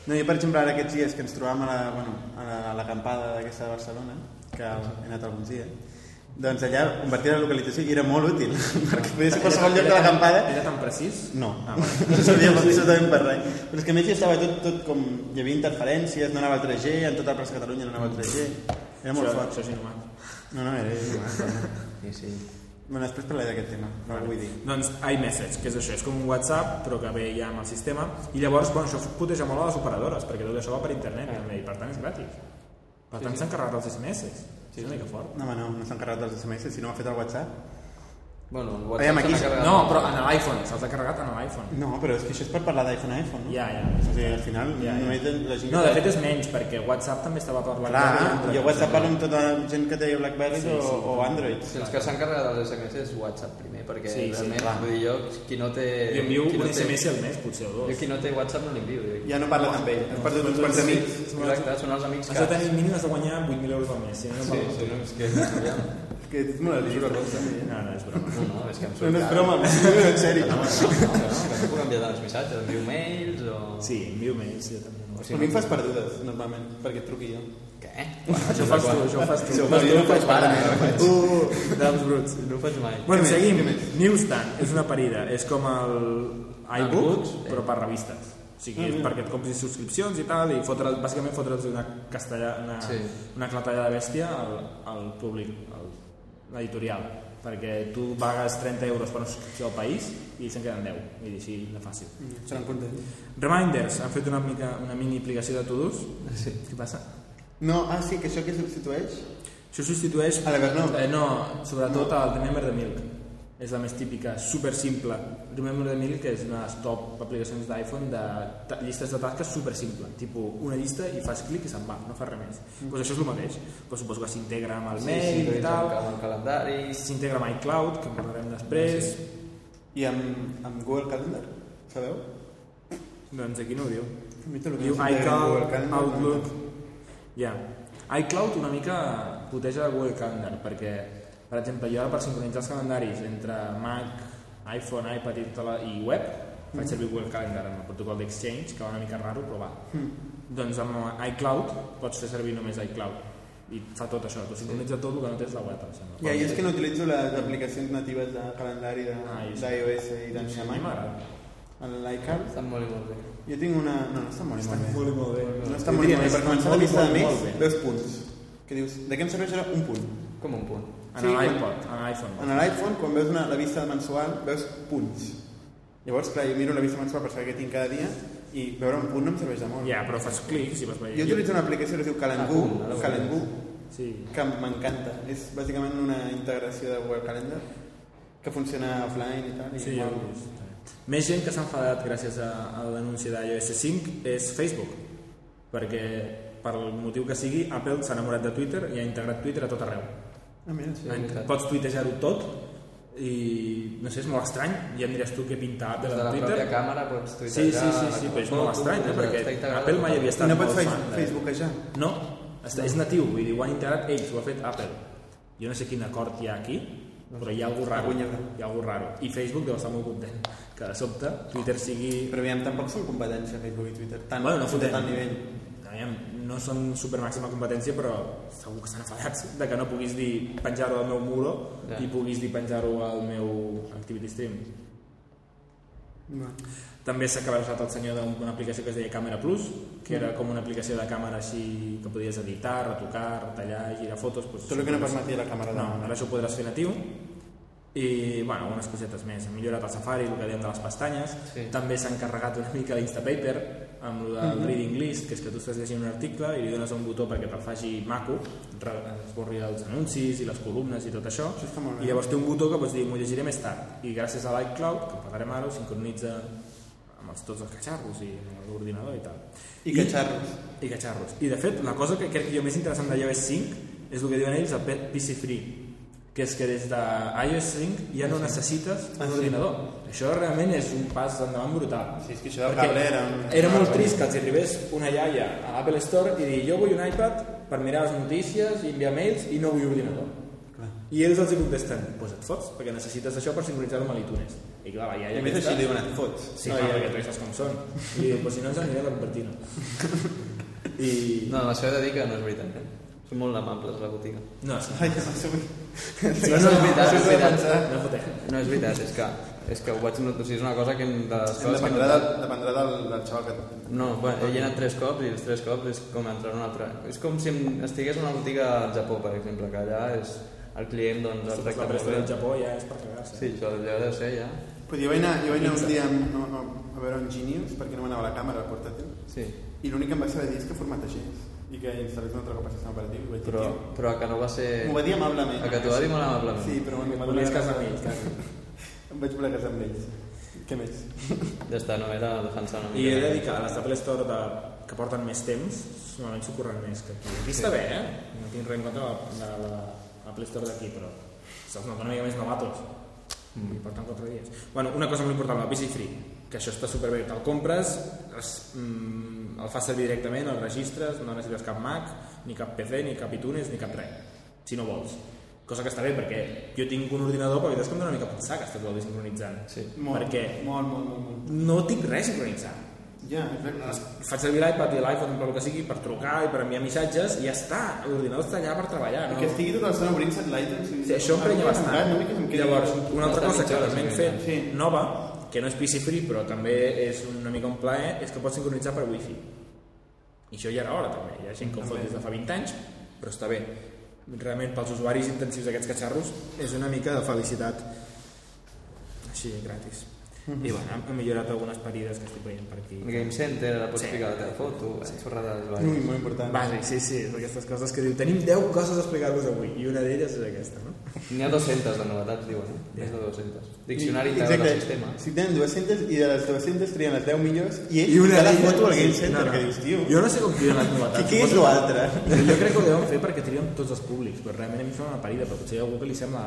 No, jo, per exemple, ara aquests dies que ens trobàvem a la, bueno, a la, a l'acampada d'aquesta de Barcelona, que he anat alguns dies, doncs allà convertir la localització i era molt útil, perquè podia ser qualsevol lloc de l'acampada Era tan precís? No, Ah, no sabia absolutament per res. Però és que a més ja estava tot, tot com... Hi havia interferències, no anava el 3G, en tota la plaça de Catalunya no anava el 3G. Era molt això, fort. Això és inhumà. No, no, era inhumà. Sí, sí. Bueno, després parlaré d'aquest tema, no ho vull dir. Doncs iMessage, que és això, és com un WhatsApp, però que ve ja amb el sistema, i llavors, bueno, això puteja molt a les operadores, perquè tot això va per internet, també, i per tant és gratis. Per tant s'han carregat els SMS. Sí, és una mica fort. No, home, no, no s'han carregat els SMS, si no ho ha fet el WhatsApp. Bueno, el Aviam, WhatsApp aquí- n'ha carregat. No, però en l'iPhone, se'ls ha carregat en l'iPhone. No, però és que això és per parlar d'iPhone a iPhone, no? Ja, ja. O sigui, al final, Ja, ja. només la gent No, de fet és menys, perquè WhatsApp també estava per Clar, BlackBerry. jo WhatsApp parlo amb tota la gent que té Blackberry Sí, o, sí. o Android. Si els que s'han carregat els SMS és WhatsApp primer, perquè Sí, sí, realment, clar. vull dir, jo, qui no té... Li envio qui no un té- SMS al mes, potser, o Jo dos. qui no té WhatsApp no l'envio. jo- Ja no parles amb ell, has perdut uns quants amics. Exacte, són els amics Has de tenir mínim has de guanyar 8.000 euros al mes. Si no, no Sí, sí, no, és que... És que ets molt alista. tu. No, no, és broma. No, no, és que em No, surt no és car. broma, en sèrio. No, no, no, no, que no puc enviar tants missatges, envio mails o... Sí, envio mails, jo també. No. o A mi em fas perdudes, normalment, perquè et truqui jo. Què? Això ho fas tu, això ho fas tu. Això ho No, fas tu, no ho faig para, para, no ho faig. Uh, dels bruts. No ho faig mai. Bueno, Què més? seguim. Newsstand és una parida. És com el iBook, iBooks, però per revistes. O sigui, és perquè et compris subscripcions i tal, i fotre, bàsicament fotre'ls una, castellà, una, Sí. una clatalla de bèstia al, al públic, al, l'editorial. Perquè tu pagues 30 euros per una subscripció al país i ells se'n queden 10. Vull dir, així de fàcil. Seran contents. Reminders, han fet una, mica, una mini aplicació de to-dos. Sí. Què passa? No, ah, sí, que això que substitueix? Això substitueix... A l'Evernote? Eh, no, sobretot el Remember the Milk. És la més típica, super simple. Remember the Milk és una top aplicacions d'iPhone de llistes de tasques super simple. Tipo, una llista i fas clic i se'n va, no fas res més. Mm. Pues això és el mateix. Pues suposo que s'integra amb el Sí, mail sí, i tal, amb el calendari... s'integra amb iCloud, que en parlarem després. I amb, amb Google Calendar, sabeu? Doncs aquí no ho diu. Diu s'integra amb Google iCloud, Ja. iCloud una mica puteja Google Calendar, perquè, per exemple, jo ara per sincronitzar els calendaris entre Mac, iPhone, iPad i, tota la, i web, faig servir Google Calendar amb el protocol d'Exchange, que va una mica raro, però va. Doncs amb iCloud pots fer servir només iCloud i fa tot això, t'ho sincronitza tot el que no tens la web, em sembla. Ja, i és que no utilitzo les aplicacions natives de calendari de- Ah, i sí. d'iOS i a mi d'Android. m'agrada. L'iCal. Estan molt i molt bé. Jo tinc una... No, no està molt, molt bé. Molt, molt bé. Està molt, molt bé. Per començar la molt, vista de molt, més, molt veus punts. Que dius, de què em serveix ara un punt? Com un punt. En Sí, l'iPod, en l'iPhone. En l'iPhone, quan veus una, la vista mensual, veus punts. Llavors, clar, jo miro la vista mensual per saber què tinc cada dia i veure un punt no em serveix de molt. Ja, però fas clics i vas veient. Jo utilitzo una aplicació que es diu Calendar, Ah, Calendar Sí. que m'encanta. És bàsicament una integració de Google Calendar que funciona offline i tal. I Sí, vist. Més gent que s'ha enfadat gràcies a, a l'anunci d'iOS 5 és Facebook, perquè per el motiu que sigui, Apple s'ha enamorat de Twitter i ha integrat Twitter a tot arreu. Ah, mira, sí. Sí. Pots tuitejar-ho tot i no sé, és molt estrany. Ja em diràs tu què pinta Apple Des de a la Twitter. pròpia càmera pots Sí, tuitejar... sí, sí, sí, però és molt estrany, eh? perquè Apple mai havia I estat no pots. Facebookejar? No, està, és natiu, vull dir, ho han integrat ells, ho ha fet Apple. Jo no sé quin acord hi ha aquí, però hi ha alguna raro. Hi ha alguna raro. I Facebook deu estar molt content que de sobte Twitter sigui... Però aviam, tampoc són competència Facebook i Twitter. Tant, Bueno, no fotem. tant nivell. Aviam, no són super màxima competència, però segur que estan enfadats de que no puguis dir penjar-ho al meu muro Ja. i puguis dir penjar-ho al meu Activity Stream. No. També s'ha acabat usat el senyor d'una aplicació que es deia Camera Plus, que era com una aplicació de càmera així que podies editar, retocar, retallar, girar fotos... Doncs, Tot el que no permetia la càmera. No, ara això ho podràs fer natiu. I, bueno, unes cosetes més. Han millorat el Safari, el que dèiem de les pestanyes. Sí. També s'ha encarregat una mica l'Instapaper, amb el del reading list, que és que tu estàs llegint un article i li dones un botó perquè te'l faci maco, esborri els anuncis i les columnes i tot això. Això. I llavors té un botó que pots dir, m'ho llegiré més tard. I gràcies a l'iCloud, que pagarem ara, ho sincronitza amb els, tots els catxarros i l'ordinador i tal. I catxarros. I catxarros. I de fet, la cosa que crec jo més interessant de iOS 5 és el que diuen ells, el PC Free que és que des de iOS 5 ja no necessites un Ah, sí? ordinador. Això realment és un pas endavant brutal. Sí, és que això Perquè cable era... un- Era molt trist que els arribés una iaia a l'Apple Store i dir jo vull un iPad per mirar les notícies i enviar mails i no vull ordinador. Clar. I ells els hi contesten, doncs pues et fots, perquè necessites això per sincronitzar-ho amb l'iTunes. I clar, la I iaia a més aquesta... així diuen et fots. Sí, clar, perquè tu ja saps com són. I diu, pues si no ens anirem a Cupertino. I... No, això he de dir que no és veritat. Eh? Són molt amables la botiga. No, sí. Ai, no. No, no és veritat, és veritat. No fotem. No és veritat, és que, és que ho vaig notar, o sigui, és una cosa que de les coses que Dependrà, notat. del, dependrà del, del xaval que... No, bueno, he anat tres cops i els tres cops és com entrar en un altre... És com si estigués en una botiga al Japó, per exemple, que allà és el client doncs, el La tracta molt bé. del Japó ja és per cagar-se. Sí, això allò deu ser ja. Pues jo vaig anar, jo vaig anar un dia amb, no, no, a veure un Genius perquè no m'anava la càmera al portàtil Sí, i l'únic que em va saber dir és que formategés i que instal·lés un altre cop el sistema operatiu vaig dir, però, "Tio, però que no va ser... M'ho va dir amablement. A que t'ho va dir molt amablement. Sí, però Volies donat casar amb ells. Em vaig voler casar amb ells. Què més? Ja està, no era defensar una I he mica. de dir que a les Apple Store de, que porten més temps, normalment s'ho curren més que aquí. Aquí està bé, eh? No tinc res en contra de la, de la Apple Store d'aquí, però se'ls nota una mica més novatos. Mm. I porten 4 dies. Bueno, una cosa molt important, el PC Free, que això està superbé. Te'l compres, es, mm, el fas servir directament, el registres, no necessites cap Mac, ni cap PC, ni cap iTunes, ni cap res, si no vols. Cosa que està bé, perquè jo tinc un ordinador, però és que em dóna una mica pensar que està tot el dia sincronitzant. Sí. Molt, Perquè Molt, molt, molt, molt. no tinc res sincronitzat. Ja, exacte. Faig servir l'iPad i l'iPhone per el que sigui per trucar i per enviar missatges i ja està. L'ordinador està allà per treballar. No? Que estigui tota l'estona obrint satellites... Sí, això em prenya bastant. Llavors, una altra cosa que també hem fet Sí. nova, que no és PC free però també és una mica un plaer, és que pots sincronitzar per wifi. I això ja era hora també. Hi ha gent que ho fa des de fa 20 anys, però està bé. Realment pels usuaris intensius d'aquests catxarros és una mica de felicitat així, gratis. I bueno, hem millorat algunes parides que estic veient per aquí. El Game Center, ara pots Sí. ficar la teva foto, sí. xorrades, Ui, vaja. molt important. Bàsic, sí, sí, és d'aquestes coses que diu tenim 10 coses a explicar-vos avui i una d'elles és aquesta, no? N'hi ha 200 de novetats, diuen, eh? Més de 200. Diccionari Exacte. al sistema. Si tenen 200 i de les 200 trien les 10 millors i ells I una d'elles- foto al Game Center no, no. que dius, tio, Jo no sé com trien les novetats. què és l'altre? Jo crec que ho deuen fer perquè trien tots els públics, però realment a mi sembla una parida, però potser hi ha algú que li sembla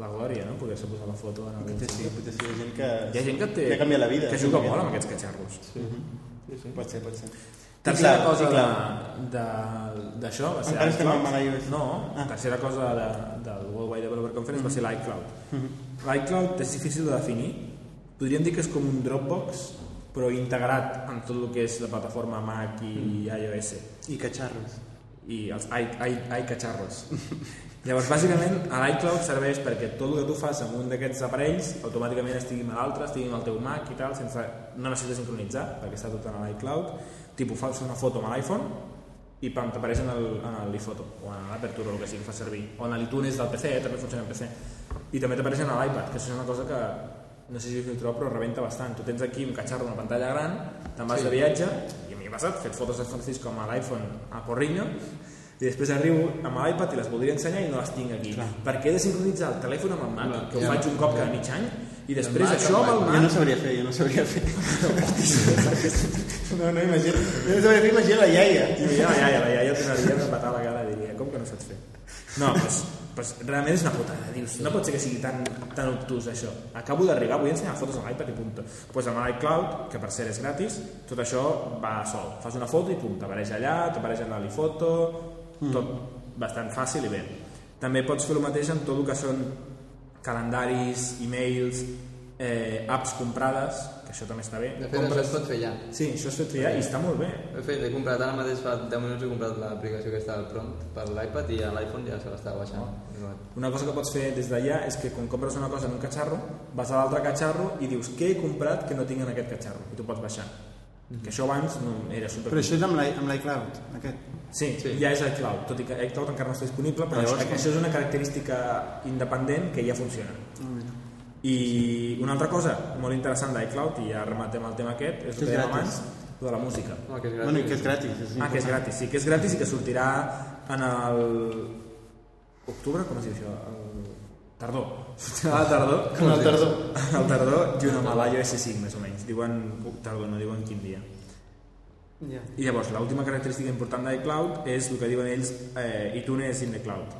la glòria, no? Poder-se posar la foto en el Potser sí, potser sí, hi ha gent que... Hi ha gent que té... que ha canviat la vida. Que juga molt amb aquests catxarros. Sí. sí, sí. Pot ser, pot ser. Tercera clar, cosa d'això va ser Encara estem amb l'iOS. No, Ah. tercera cosa de, del World Wide Developer Conference va ser l'iCloud. Mhm. L'iCloud és difícil de definir. Podríem dir que és com un Dropbox, però integrat en tot el que és la plataforma Mac i iOS I catxarros. i els i- i- iCatxarros. Llavors, bàsicament, a l'iCloud serveix perquè tot el que tu fas amb un d'aquests aparells automàticament estigui amb l'altre, estigui amb el teu Mac i tal, sense, no necessites sincronitzar, perquè està tot en l'iCloud. Tipo, fas una foto amb l'iPhone i pam, t'apareix en l'iPhoto, o en l'Aperture o el que sigui que fa servir. O en l'iTunes del PC, eh, també funciona en PC. I també t'apareix en l'iPad, que això és una cosa que no sé si ho trobo, però rebenta bastant. Tu tens aquí un catxarro, una pantalla gran, te'n vas Sí. de viatge, i a mi m'ha passat, fet fotos de Francisco amb l'iPhone a Porriño, i després arribo amb l'iPad i les voldria ensenyar i no les tinc aquí. Clar. Perquè he de sincronitzar el telèfon amb el Mac, Clar, que ho ja. faig un cop cada mig any, i després Mac això amb el l'iPad. Jo no Mac... sabria fer, jo no sabria fer. no, no, imagina. Jo no sabria fer, imagina la iaia. I ja, ja, ja, la iaia tornaria a patar la cara diria, com que no saps fer? No, doncs, doncs realment és una putada. Dius, no pot ser que sigui tan, tan obtús això. Acabo d'arribar, vull ensenyar fotos a l'iPad i punt. Doncs pues amb l'iCloud, que per cert és gratis, tot això va sol. Fas una foto i punt, t'apareix allà, t'apareix en l'alifoto, tot bastant fàcil i bé. També pots fer el mateix amb tot el que són calendaris, e-mails, eh, apps comprades, que això també està bé. De fet, això es pot fer ja. Sí, això es fet fer ja i està molt bé. De fet, he comprat ara mateix fa 10 minuts he comprat l'aplicació que està al prompt per l'iPad i a l'iPhone ja se l'estava baixant. Una cosa que pots fer des d'allà és que quan compres una cosa en un catxarro, vas a l'altre catxarro i dius què he comprat que no tinc en aquest catxarro i tu pots baixar. Que això abans no era super... Però això és amb l'iCloud, aquest. Sí, Sí. ja és iCloud, tot i que iCloud encara no està disponible, però Ah, això, llavors- això és una característica independent que ja funciona. Oh. I una altra cosa molt interessant d'iCloud, i ja rematem el tema aquest, és el Que dèiem gratis. abans, lo de la música. No, que és gratis. Bueno, i que és gratis. És Ah, que és gratis, sí, que és gratis i que sortirà en el... Octubre, com es diu això? El... Tardor. Sortirà a la tardor. Com el tardor. Al tardor, junt amb l'iOS 5, més o menys. Diuen tardor, no diuen quin dia. Ja. I llavors, l'última característica important d'iCloud és el que diuen ells eh, iTunes in the cloud,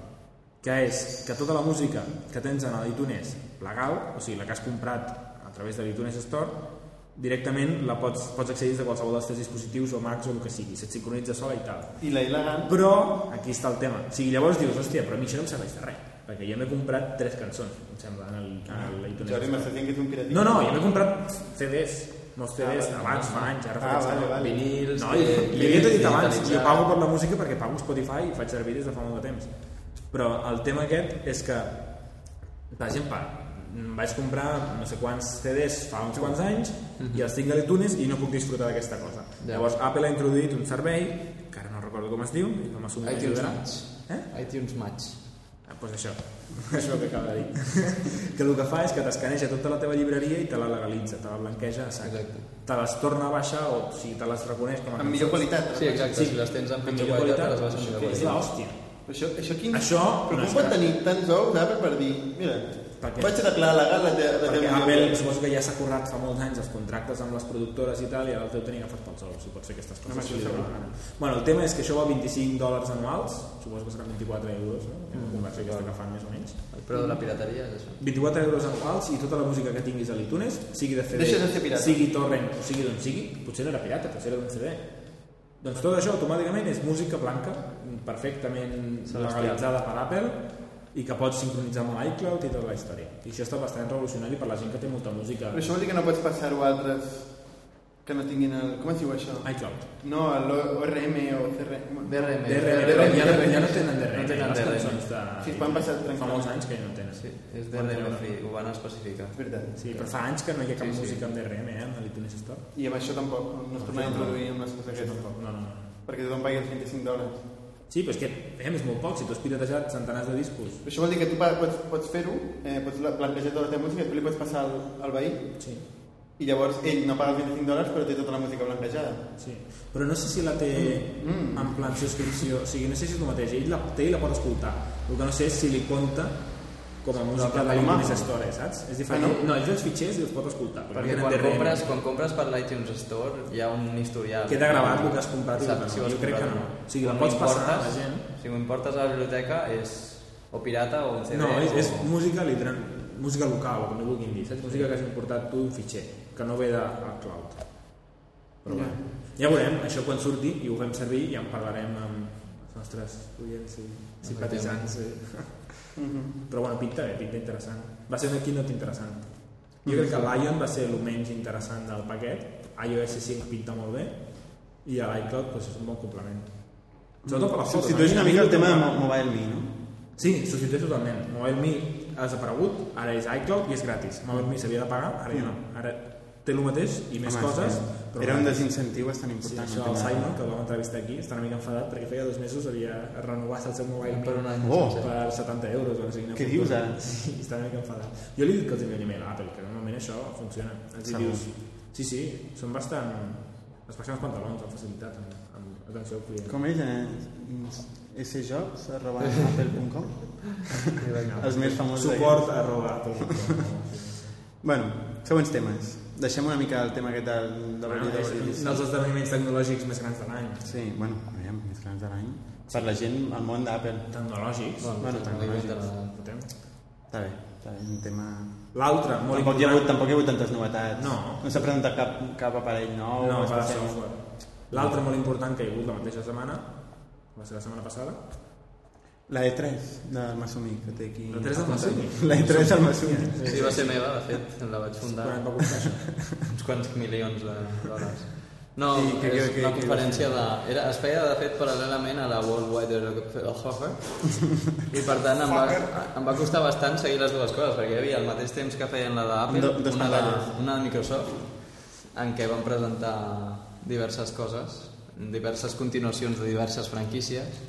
que és que tota la música que tens en l'iTunes legal, o sigui, la que has comprat a través de l'iTunes Store, directament la pots, pots accedir de qualsevol dels teus dispositius o Macs o el que sigui, se't sincronitza sola i tal. I la il·legal? Però aquí està el tema. O sigui, llavors dius, hòstia, però a mi això no em serveix de res, perquè jo m'he comprat tres cançons, em sembla, en el, en l'iTunes Jordi, Store. m'estàs dient que ets un piratillo? No, no, jo m'he comprat CDs, molts CDs, Ah, abans, fa anys, ara fa Ah, que vale, no. vale. Vinils, No, i, eh, i havia dit abans, jo pago per la música perquè pago Spotify i faig servir des de fa molt de temps. Però el tema aquest és que, per exemple, em vaig comprar no sé quants CDs fa uns quants anys i els tinc a l'iTunes i no puc disfrutar d'aquesta cosa. Ja. Llavors Apple ha introduït un servei, que ara no recordo com es diu, i no m'assumo iTunes ajudarà. Match. Eh? iTunes Match. Ah, doncs això, això que acaba de dir. que el que fa és que t'escaneja tota la teva llibreria i te la legalitza, te la blanqueja a sac. Exacte. Te les torna a baixar o si te les reconeix com a Amb millor qualitat. Sí, exacte. Sí. Si les tens en Amb millor qualitat, qualitat, les vas en millor és qualitat. l'hòstia. Però això, això, quin... Això Però com és pot tenir tants ous Apple per dir, mira, Per què? vaig declarar legal la, te la Perquè Apple millor- suposo que ja s'ha currat fa molts anys els contractes amb les productores i tal, i ara el teu tenia agafat pels ous, si pot fer aquestes coses. això si la. Bueno, el tema és que això val 25 dòlars anuals, suposo que seran 24 euros, no? Mm. La conversió aquesta que fan més o menys. El preu de la pirateria és això. 24 euros anuals i tota la música que tinguis a l'iTunes, sigui de CD, de sigui torrent o sigui d'on sigui, potser no era pirata, potser era d'un CD. Doncs tot això automàticament és música blanca, perfectament legalitzada per Apple i que pots sincronitzar amb l'iCloud i tota la història. I això està bastant revolucionari per la gent que té molta música. Però això vol dir que no pots passar-ho a altres que no tinguin el... Com es diu això? iCloud. No, l'ORM o. DRM. DRM, però ja, no, ja no tenen DRM, No tenen DRM. de... Sí, poden passar Fa tranquil·lament. molts anys que ja no tenen. Sí, és DRM free, ho van especificar. És veritat. Sí, però fa anys que no hi ha cap Sí, sí. música amb DRM, eh, amb l'iTunes Store. I amb això tampoc, no es tornarà a introduir amb les coses aquestes. no, no, no. Perquè tothom pagui els 25 dòlars. Sí, però és que eh, és molt poc, si tu has piratejat centenars de discos. Però això vol dir que tu pots, pots fer-ho, eh, pots la- blanquejar tota la teva música, tu li pots passar al, al veí Sí, i llavors ell no paga els 25 dòlars però té tota la música blanquejada. sí. Però no sé si la té Mm. en plan subscripció, o sigui, no sé si és el mateix, ell la té i la pot escoltar. El que no sé és si li compta com a música de plataforma. l'iTunes Store, saps? És diferent. Ah, no? no? ells els fitxers i els pot escoltar. però Perquè no quan DRM. compres, quan compres per l'iTunes Store hi ha un historial. Queda gravat el que has comprat i el que Saps no. Jo crec que no. o sigui, la pots passar a la gent. Si ho importes a la biblioteca és o pirata o un CD. No, és, és o... música, literal, música local, o com ho vulguin dir, saps? Música que has importat tu d'un fitxer, que no ve de a cloud. Però Ja. ja. ja veurem, això quan surti i ho fem servir ja en parlarem amb els nostres oients i simpatitzants. Sí. Mhm. Però bueno, pinta bé, pinta interessant. Va ser una keynote interessant. Jo crec que l'Ion va ser el menys interessant del paquet, iOS 5 pinta molt bé i a l'iCloud pues, és un bon complement. Sobretot per les fotos. Substitueix una mica el tema de a mi- Mo- Mobile Me, no? Sí, substitueix totalment. MobileMe ha desaparegut, ara és iCloud i és gratis. MobileMe s'havia de pagar, ara ja no. Ara té el mateix i més Home, coses. sí. però Era un desincentiu bastant Sí, important. això el. Simon, que el vam entrevistar aquí, està una mica enfadat perquè feia dos mesos havia renovat el seu mobile Per un any. Oh. per 70 euros o no sé Què dius, ara? Sí, està una mica enfadat. Jo li he dit que els enviaré email a Apple, que normalment això funciona. Els hi Segur. dius, sí, sí, són bastant... Es passen els pantalons amb facilitat, amb, amb atenció al client. Com ell, eh? sjobs, arroba apple.com Els més famosos. Suport arroba Apple.com. Bueno, següents temes. Deixem una mica el tema aquest del, del Bueno, és un dels esdeveniments tecnològics més grans de l'any. Sí, bueno, aviam, més grans de l'any. Per la gent, al món d'Apple. Tecnològics. Bueno, Bueno, és- de la-. Està bé, està bé, un tema... L'altre, molt Tampoc hi, ha hagut, important... tampoc hi ha hagut tantes novetats. No. No s'ha presentat cap, cap aparell nou. No, per especial. software. L'altre molt important que hi ha hagut la mateixa setmana, va ser la setmana passada, La E3 del Masumi, que té aquí... La E3 del Masumi? La E3 del Masumi. Sí, va ser meva, de fet, la vaig fundar. quan va costar això? uns quants milions de dòlars. No, I què- és què- una què- conferència de... Era, es feia, de fet, paral·lelament a la World Wide Hoffer i, per tant, em va, em va costar bastant seguir les dues coses, perquè hi havia al mateix temps que feien la d'Apple, una, de, una de Microsoft, en què van presentar diverses coses, diverses continuacions de diverses franquícies.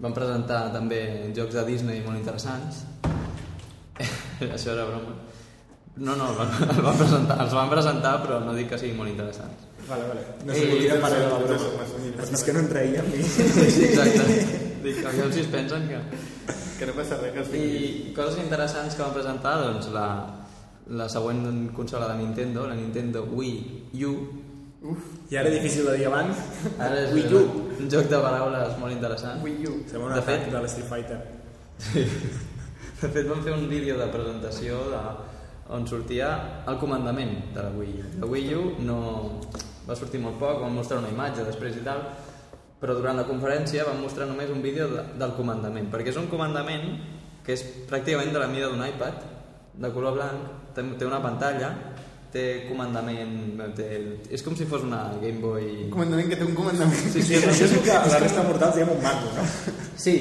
Van presentar també jocs de Disney molt interessants. Això era broma. No, no, el van, el van presentar, els van presentar, però no dic que siguin molt interessants. Vale, vale. No sé, parar de la broma. Vist que no en traïem ni... Sí, exacte. Dic, aviam si es pensen que... Que no passa res que els I coses interessants que van presentar, doncs la, la següent consola de Nintendo, la Nintendo Wii U, I ara difícil de dir abans. ara és Wii U. un joc de paraules molt interessant. Wii U. Sembla un De atac fet- de l'Street Fighter. De fet, van fer un vídeo de presentació de, on sortia el comandament de la Wii U. La Wii U no va sortir molt poc, van mostrar una imatge després i tal, però durant la conferència van mostrar només un vídeo de, del comandament, perquè és un comandament que és pràcticament de la mida d'un iPad, de color blanc, té, té una pantalla, té comandament... Té, és com si fos una Game Boy... Un comandament que té un comandament. Sí, sí, Això és que la resta de mortals diem un mando, no? Sí,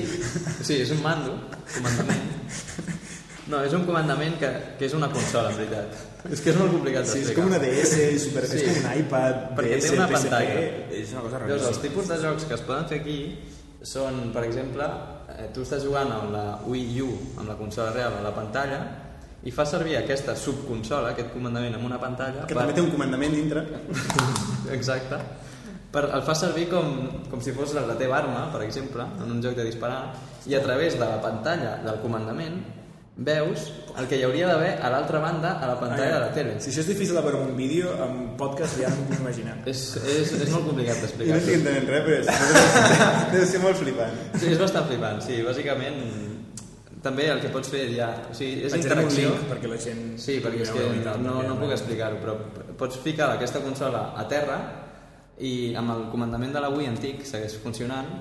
sí, és un mando, comandament. No, és un comandament que, que és una consola, en veritat. És que és molt complicat Sí, és com una DS, super, Sí. és com un iPad, Perquè DS, té una PSP, pantalla. és una cosa Veus, els tipus de jocs que es poden fer aquí són, per exemple, eh, tu estàs jugant amb la Wii U, amb la consola real, a la pantalla, i fa servir aquesta subconsola, aquest comandament amb una pantalla, Que també té un comandament dintre. Exacte. Per, el fa servir com, com si fos la, teva arma, per exemple, en un joc de disparar, i a través de la pantalla del comandament veus el que hi hauria d'haver a l'altra banda a la pantalla de la tele. Si això és difícil de veure un vídeo, en podcast ja no m'ho puc imaginar. És, és, és molt complicat Jo d'explicar. no estic entenent res, però és, deu ser molt flipant. Sí, és bastant flipant, sí, bàsicament també el que pots fer ja, o sigui, és un interacció. link perquè la gent... Sí, perquè és que no, perquè no puc explicar-ho, però pots ficar aquesta consola a terra i amb el comandament de la Wii antic segueix funcionant.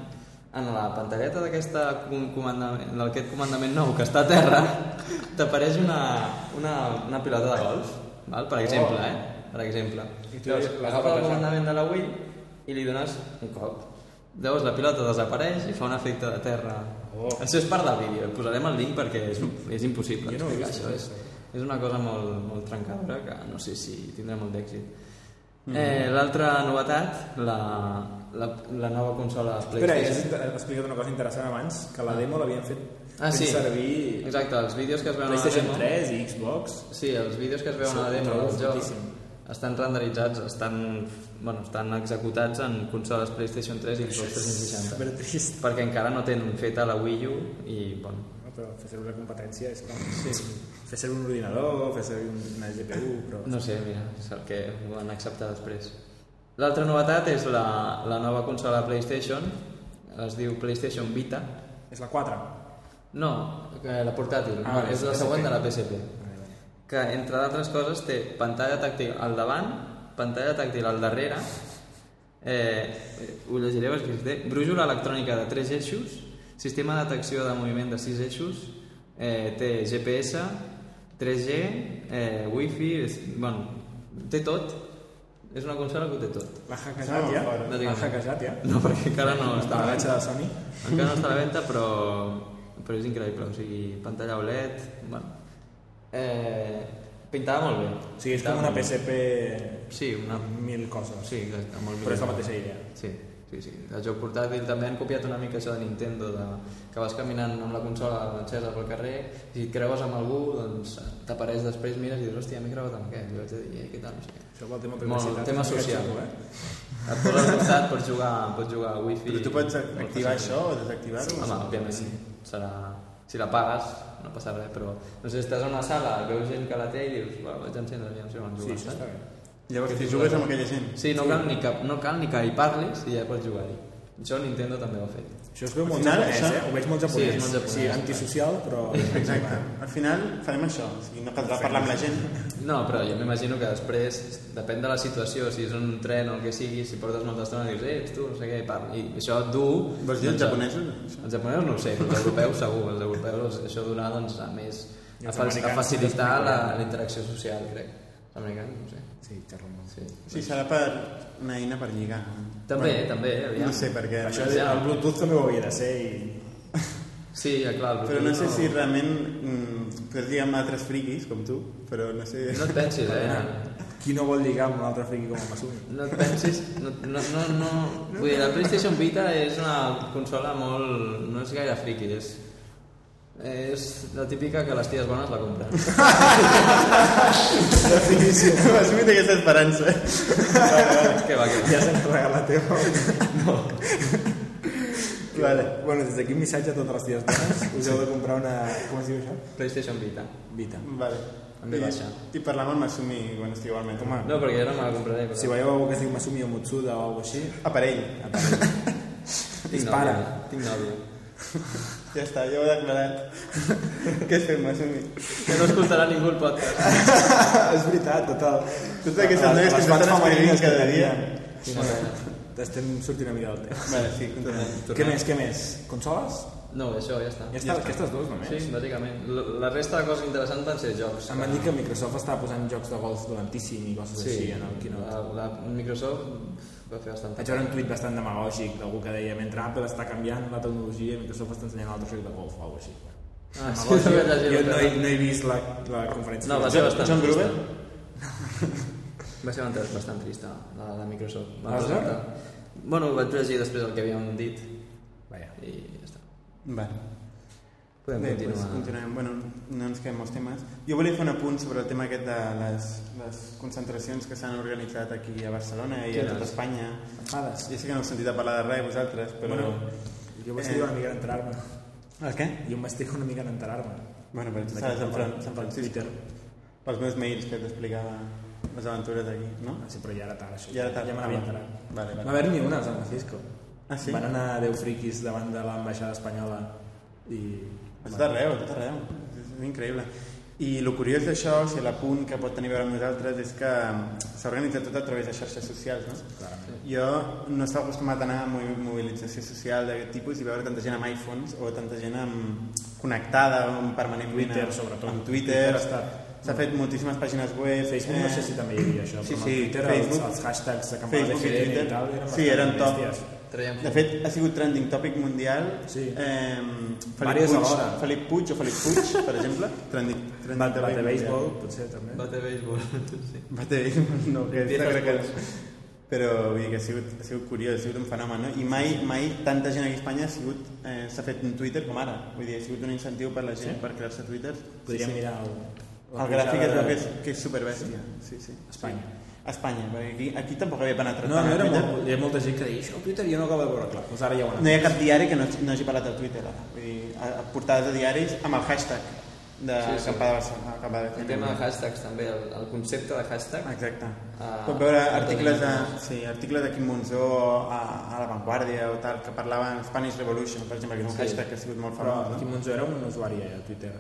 En la pantalleta d'aquesta com- comandament, d'aquest comandament nou que està a terra t'apareix una, una, una pilota de golf val? per exemple, eh? per exemple. Llavors, agafes el passejar. comandament de la Wii i li dones un cop. Llavors la pilota desapareix i fa un efecte de terra Oh. això és part del vídeo, et posarem el link perquè és, és impossible Jo no explicar això és, és una cosa molt, molt trencadora que no sé si tindrà molt d'èxit Eh, L'altra novetat, la, la, la nova consola Espera, has PlayStation. inter- has explicat una cosa interessant abans, que la demo l'havien fet Ah, sí. servir Exacte, els vídeos que es veuen a la PlayStation demo... 3 i Xbox. Sí, els vídeos que es veuen a la demo del joc estan renderitzats, estan, bueno, estan executats en consoles PlayStation 3 i Xbox 360. Super trist. Perquè encara no tenen feta la Wii U i, bueno, No, però fer servir la competència és com... Sí. Fer servir un ordinador, fer servir una GPU, però... no sé, mira, és el que ho van acceptar després. L'altra novetat és la, la nova consola PlayStation, es diu PlayStation Vita. És la 4. No, eh, la portàtil, Ah, no, és la PSP. següent de la PSP. que entre d'altres coses té pantalla tàctil al davant, pantalla tàctil al darrere Eh, ho llegiré perquè té brújula electrònica de 3 eixos, sistema de detecció de moviment de 6 eixos, eh, té GPS, 3G, eh, Wi-Fi, és, bueno, té tot. És una consola que ho té tot. L'ha hackejat ja? No L'ha hackejat ja? No, perquè encara no està a la venda. de Sony? Encara no està a la venda, però, però és increïble. O sigui, pantalla OLED... Bueno, eh, pintava molt bé. O sigui, és com una molt. PSP Sí, una... mil coses. Sí, exacte, molt Però és la mateixa idea. Sí, sí, sí. El joc portàtil també han copiat una mica això de Nintendo, de, que vas caminant amb la consola encesa pel carrer i si et creues amb algú, doncs t'apareix després, mires i dius, hòstia, m'he creuat amb aquest. I vaig dir, "Ei, què tal? No sé què. Això tema Molt, privacitat. tema és aquest social. eh? Et poses al costat, pots jugar, pots jugar a wifi... Però tu pots molt activar això o desactivar-ho? Home, òbviament sí. Serà... Si la pagues, no passa res, però no sé, estàs a una sala, veus gent que la té i dius, va, vaig encendre, aviam si volen Sí, jugar. està saps? bé. Llavors, si jugues amb aquella gent... Sí, no, Cal ni que, no cal ni que hi parlis i ja pots jugar-hi. Això Nintendo també ho ha fet. Això es veu molt final, japonès, això- eh? Ho veig molt Sí, japonès. és molt japonès. Sí, antisocial, però... Exacte. Al final farem això. O sigui, no caldrà parlar amb la gent. No, però jo m'imagino que després, depèn de la situació, si és un tren o el que sigui, si portes molta estona i dius, eh, ets tu, no sé què, i parla. I això dur... Vols dir els doncs, japonesos? Això? Els japonesos no ho sé, els europeus segur, els europeus això donarà doncs, a més a, a facilitar sí la, la interacció social, crec. Els americans, no ho sé. Sí, xerren molt. Sí. Sí, serà per una eina per lligar. També, també, aviam. No sé per què. Això, el Bluetooth també ho havia de ser i... Sí, ja, clar. Però no sé Bluetooth si realment mm, pots lligar amb altres friquis, com tu, però no sé... No et pensis, eh? Qui no vol lligar amb un altre friqui com el Masumi? No et pensis... No, no, no, no... Vull dir, la PlayStation Vita és una consola molt... No és gaire friki, és... És la típica que les ties bones la compren. Definició. M'has fet aquesta esperança. que va, que va. Ja se'ns regala teva. No. Vale. Bueno, des d'aquí un missatge a totes les ties dones. Us heu de comprar una... Com es diu això? PlayStation Vita. Vita. Vale. Em ve baixa. I, i parlar amb el Masumi quan estigui al metro. Home, No, perquè jo no me la compraré. Però... si veieu algú que es diu Masumi o Mutsuda o alguna així, Aparell. tinc dispara. nòvia. Tinc nòvia. Ja està, ja ho he declarat. Què fem, Masumi? Que no escoltarà ningú el podcast. és veritat, total. Totes aquestes noies que s'estan escrivint cada dia. Tinc una pena. Estem sortint a mirar el tema. Vale, sí, continuem. Què més, què més? Consoles? No, això ja està. Ja està, aquestes dues només. Sí, bàsicament. La, la resta de coses interessants van ser jocs. Em van dir que Microsoft estava posant jocs de golf dolentíssim i coses Sí, així en el Keynote. la, la Microsoft va fer bastant. Vaig veure un tuit bastant demagògic d'algú que deia mentre Apple està canviant la tecnologia Microsoft està ensenyant l'altre joc de golf o alguna així. Ah, sí, jo no he, no he vist la, la conferència. No, va ser bastant John trista. Gruber? Va ser bastant, bastant trista, la de Microsoft. Va Vas presentar- Bueno, vaig llegir després el que havíem dit Vaja. i ja està. Vale. Podem Bé, doncs continuar. continuem. Bueno, no ens quedem molts temes. Jo volia fer un apunt sobre el tema aquest de les, les concentracions que s'han organitzat aquí a Barcelona i a Quines? tot Espanya. Enfades? Jo sé que no heu sentit a parlar de res vosaltres, però... Bueno, jo vaig trigar una mica en enterar-me. El què? Jo em vaig una mica en enterar-me. Bueno, però tu estàs a Sant, Francisco. Pels meus mails que t'explicava les aventures d'aquí, no? Ah, sí, però ja era tard, això. Ja era tard. Ja me n'havia enterat. Vale, No vale. va haver ni una a San Francisco. Ah, sí? Van anar 10 friquis davant de l'ambaixada espanyola i... A tot arreu, a tot arreu. És, és increïble. I el curiós d'això, o sigui, l'apunt que pot tenir a veure amb nosaltres, és que s'ha organitzat tot a través de xarxes socials, no? Clarament. Jo no estava acostumat a anar a mo- mobilització social d'aquest tipus i veure tanta gent amb iPhones o tanta gent amb... connectada amb permanentment Twitter, amb- sobretot. amb Twitter, s'ha fet moltíssimes pàgines web Facebook no sé si també hi havia això, sí, però sí, Twitter Facebook, els, els hashtags de campanya Facebook i de Twitter i tal eren sí, eren top bèsties. Traiem de fet ha sigut trending topic mundial Sí. eh, Felip, Puig, alhora. Felip Puig o Felip Puig per exemple trending, trending Bate, bate béisbol, potser també. Bate béisbol. sí. Bate béisbol, no, que Diez crec que però vull dir que ha sigut, ha sigut curiós, ha sigut un fenomen, no? I mai, mai tanta gent aquí a Espanya ha sigut, eh, s'ha fet un Twitter com ara. Vull dir, ha sigut un incentiu per la gent Sí? per crear-se Twitter. Podríem mirar el, El gràfic es pujada veu que de- és, que és superbèstia. Sí, sí. Espanya. A Espanya, perquè aquí, aquí tampoc havia penetrat No, tant no era Twitter. molt, hi ha molta gent que deia això al Twitter i jo no acabo de veure clar. Doncs ara ja ho han No hi ha cap diari que no, no hagi parlat de Twitter ara. Vull dir, a, a portades de diaris amb el hashtag de Sí, sí. Acampada Barcelona. Acampada El tema de hashtags també, el, el concepte de hashtag. Exacte. Ah, Pot veure articles de, sí, articles de Quim Monzó a, a La Vanguardia o tal, que parlaven Spanish Revolution, per exemple, que és un Sí. hashtag que ha sigut molt Però famós. Quim No? Monzó era un usuari eh, a Twitter.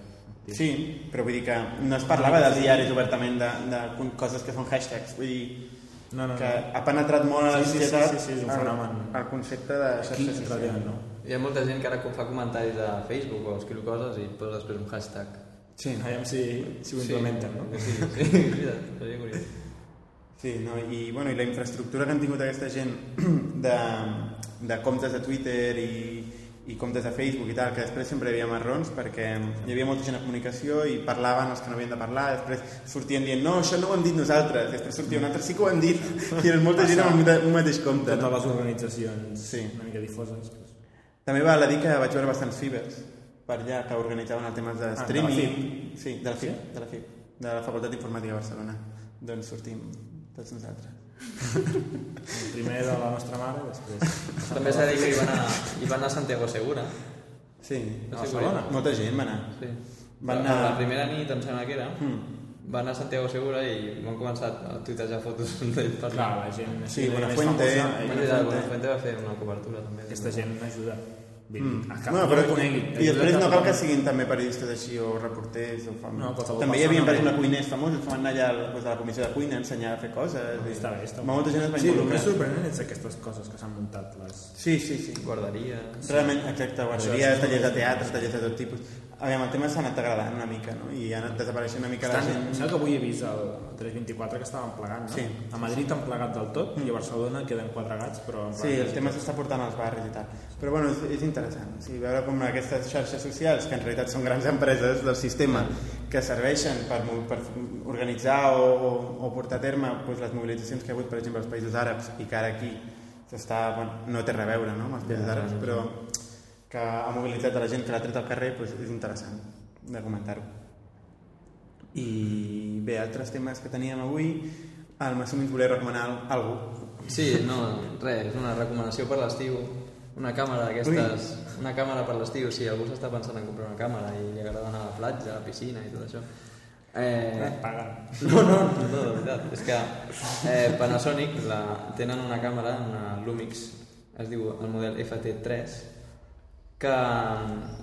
Sí, però vull dir que no es parlava dels diaris obertament de, de coses que són hashtags. Vull dir, No, no, que no. ha penetrat molt a la Sí, sí, sí, societat sí, sí, és un el- fenomen. el concepte de xarxa social. no. Hi ha molta gent que ara fa comentaris a Facebook o escriu coses i posa després un hashtag. Sí, Aviam si, si ho implementen, no? Sí, sí, veritat, seria curiós. sí no? I, bueno, i la infraestructura que han tingut aquesta gent de, de comptes de Twitter i, i comptes de Facebook i tal, que després sempre hi havia marrons perquè hi havia molta gent a comunicació i parlaven els que no havien de parlar, després sortien dient no, això no ho hem dit nosaltres, després sortia un altre sí que ho hem dit, i era molta gent amb un mate- un mateix compte. Totes No? les organitzacions Sí. una mica difoses. Doncs. També val a dir que vaig veure bastants fibers per allà que organitzaven el tema de Ah, de la streaming. FIB. Sí, de la FIB, de la FIB, de la Facultat d'Informàtica de Barcelona. Doncs sortim tots nosaltres. Primer de la nostra mare, després... També s'ha de dir que hi van, anar, hi van anar a Santiago Segura. Sí, No A Barcelona? molta gent va anar. Sí. Van anar- La primera nit, em sembla que era, Mm. van anar a Santiago Segura i van començar a tuitejar fotos d'ell per Clar, la gent... Sí, Buenafuente, Buenafuente va fer una cobertura també. Aquesta gent ajuda. Vull dir, Mm. No, no, però, no conegui. I després no cal que siguin també periodistes així o reporters o fam... No, també hi havia, per exemple, bé. cuiners famosos que van anar allà doncs, a la comissió de cuina a ensenyar a fer coses. i Està bé, està bé. Molta gent es va Sí, el involucrar. més sorprenent és aquestes coses que s'han muntat. Les... Sí, sí, sí. Guarderia... Realment, exacte, és- tallers de teatre, tallers de tot tipus. Aviam, el tema s'ha anat degradant una mica, no? I ha anat desapareixent una mica la Estan, gent... em sembla que avui he vist el 324 que estaven plegant, no? Sí. A Madrid han plegat del tot i a Barcelona queden quatre gats, però... Sí, el tema s'està portant als barris i tal. Però bueno, és, és interessant. O sigui, veure com aquestes xarxes socials, que en realitat són grans empreses del sistema, que serveixen per, per organitzar o, o, o portar a terme doncs, les mobilitzacions que hi ha hagut, per exemple, als països àrabs, i que ara aquí s'està, bueno, no té res a veure no, amb els països àrabs, però que ha mobilitzat a la gent que l'ha tret al carrer, doncs és interessant de comentar-ho. I bé, altres temes que teníem avui, el Massum ens volia recomanar algú. Sí, no, res, és una recomanació per l'estiu. Una càmera d'aquestes... Una càmera per l'estiu, si algú s'està pensant en comprar una càmera i li agrada anar a la platja, a la piscina i tot això. Eh, Paguen. no, no, no, de veritat. És que eh, Panasonic la, tenen una càmera, una Lumix, es diu el model FT3, que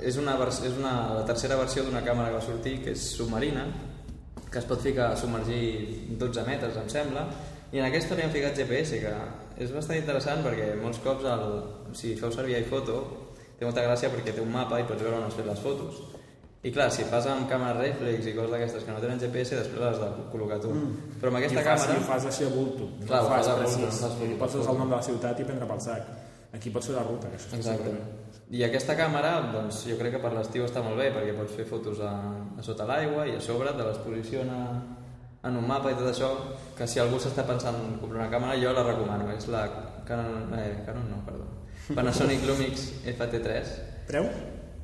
és, una, és una, la tercera versió d'una càmera que va sortir, que és submarina, que es pot ficar a submergir 12 metres, em sembla, i en aquesta li han ficat GPS, que és bastant interessant perquè molts cops, el, si feu servir iPhoto, té molta gràcia perquè té un mapa i pots veure on has fet les fotos. I clar, si fas amb càmeres reflex i coses d'aquestes que no tenen GPS, després les has de col·locar tu. Mm. Però amb aquesta I fas, càmera... i ho fas així a bulto. Clar, ho fas fas a bulto, posar el nom de la ciutat i prendre pel sac. Aquí pots fer la ruta, que això està Exacte. I aquesta càmera, doncs, jo crec que per l'estiu està molt bé, perquè pots fer fotos a, a sota l'aigua i a sobre te les posiciona en un mapa i tot això, que si algú s'està pensant en comprar una càmera, jo la recomano. És la Canon, eh, Canon no, perdó. Panasonic Lumix FT3. Preu?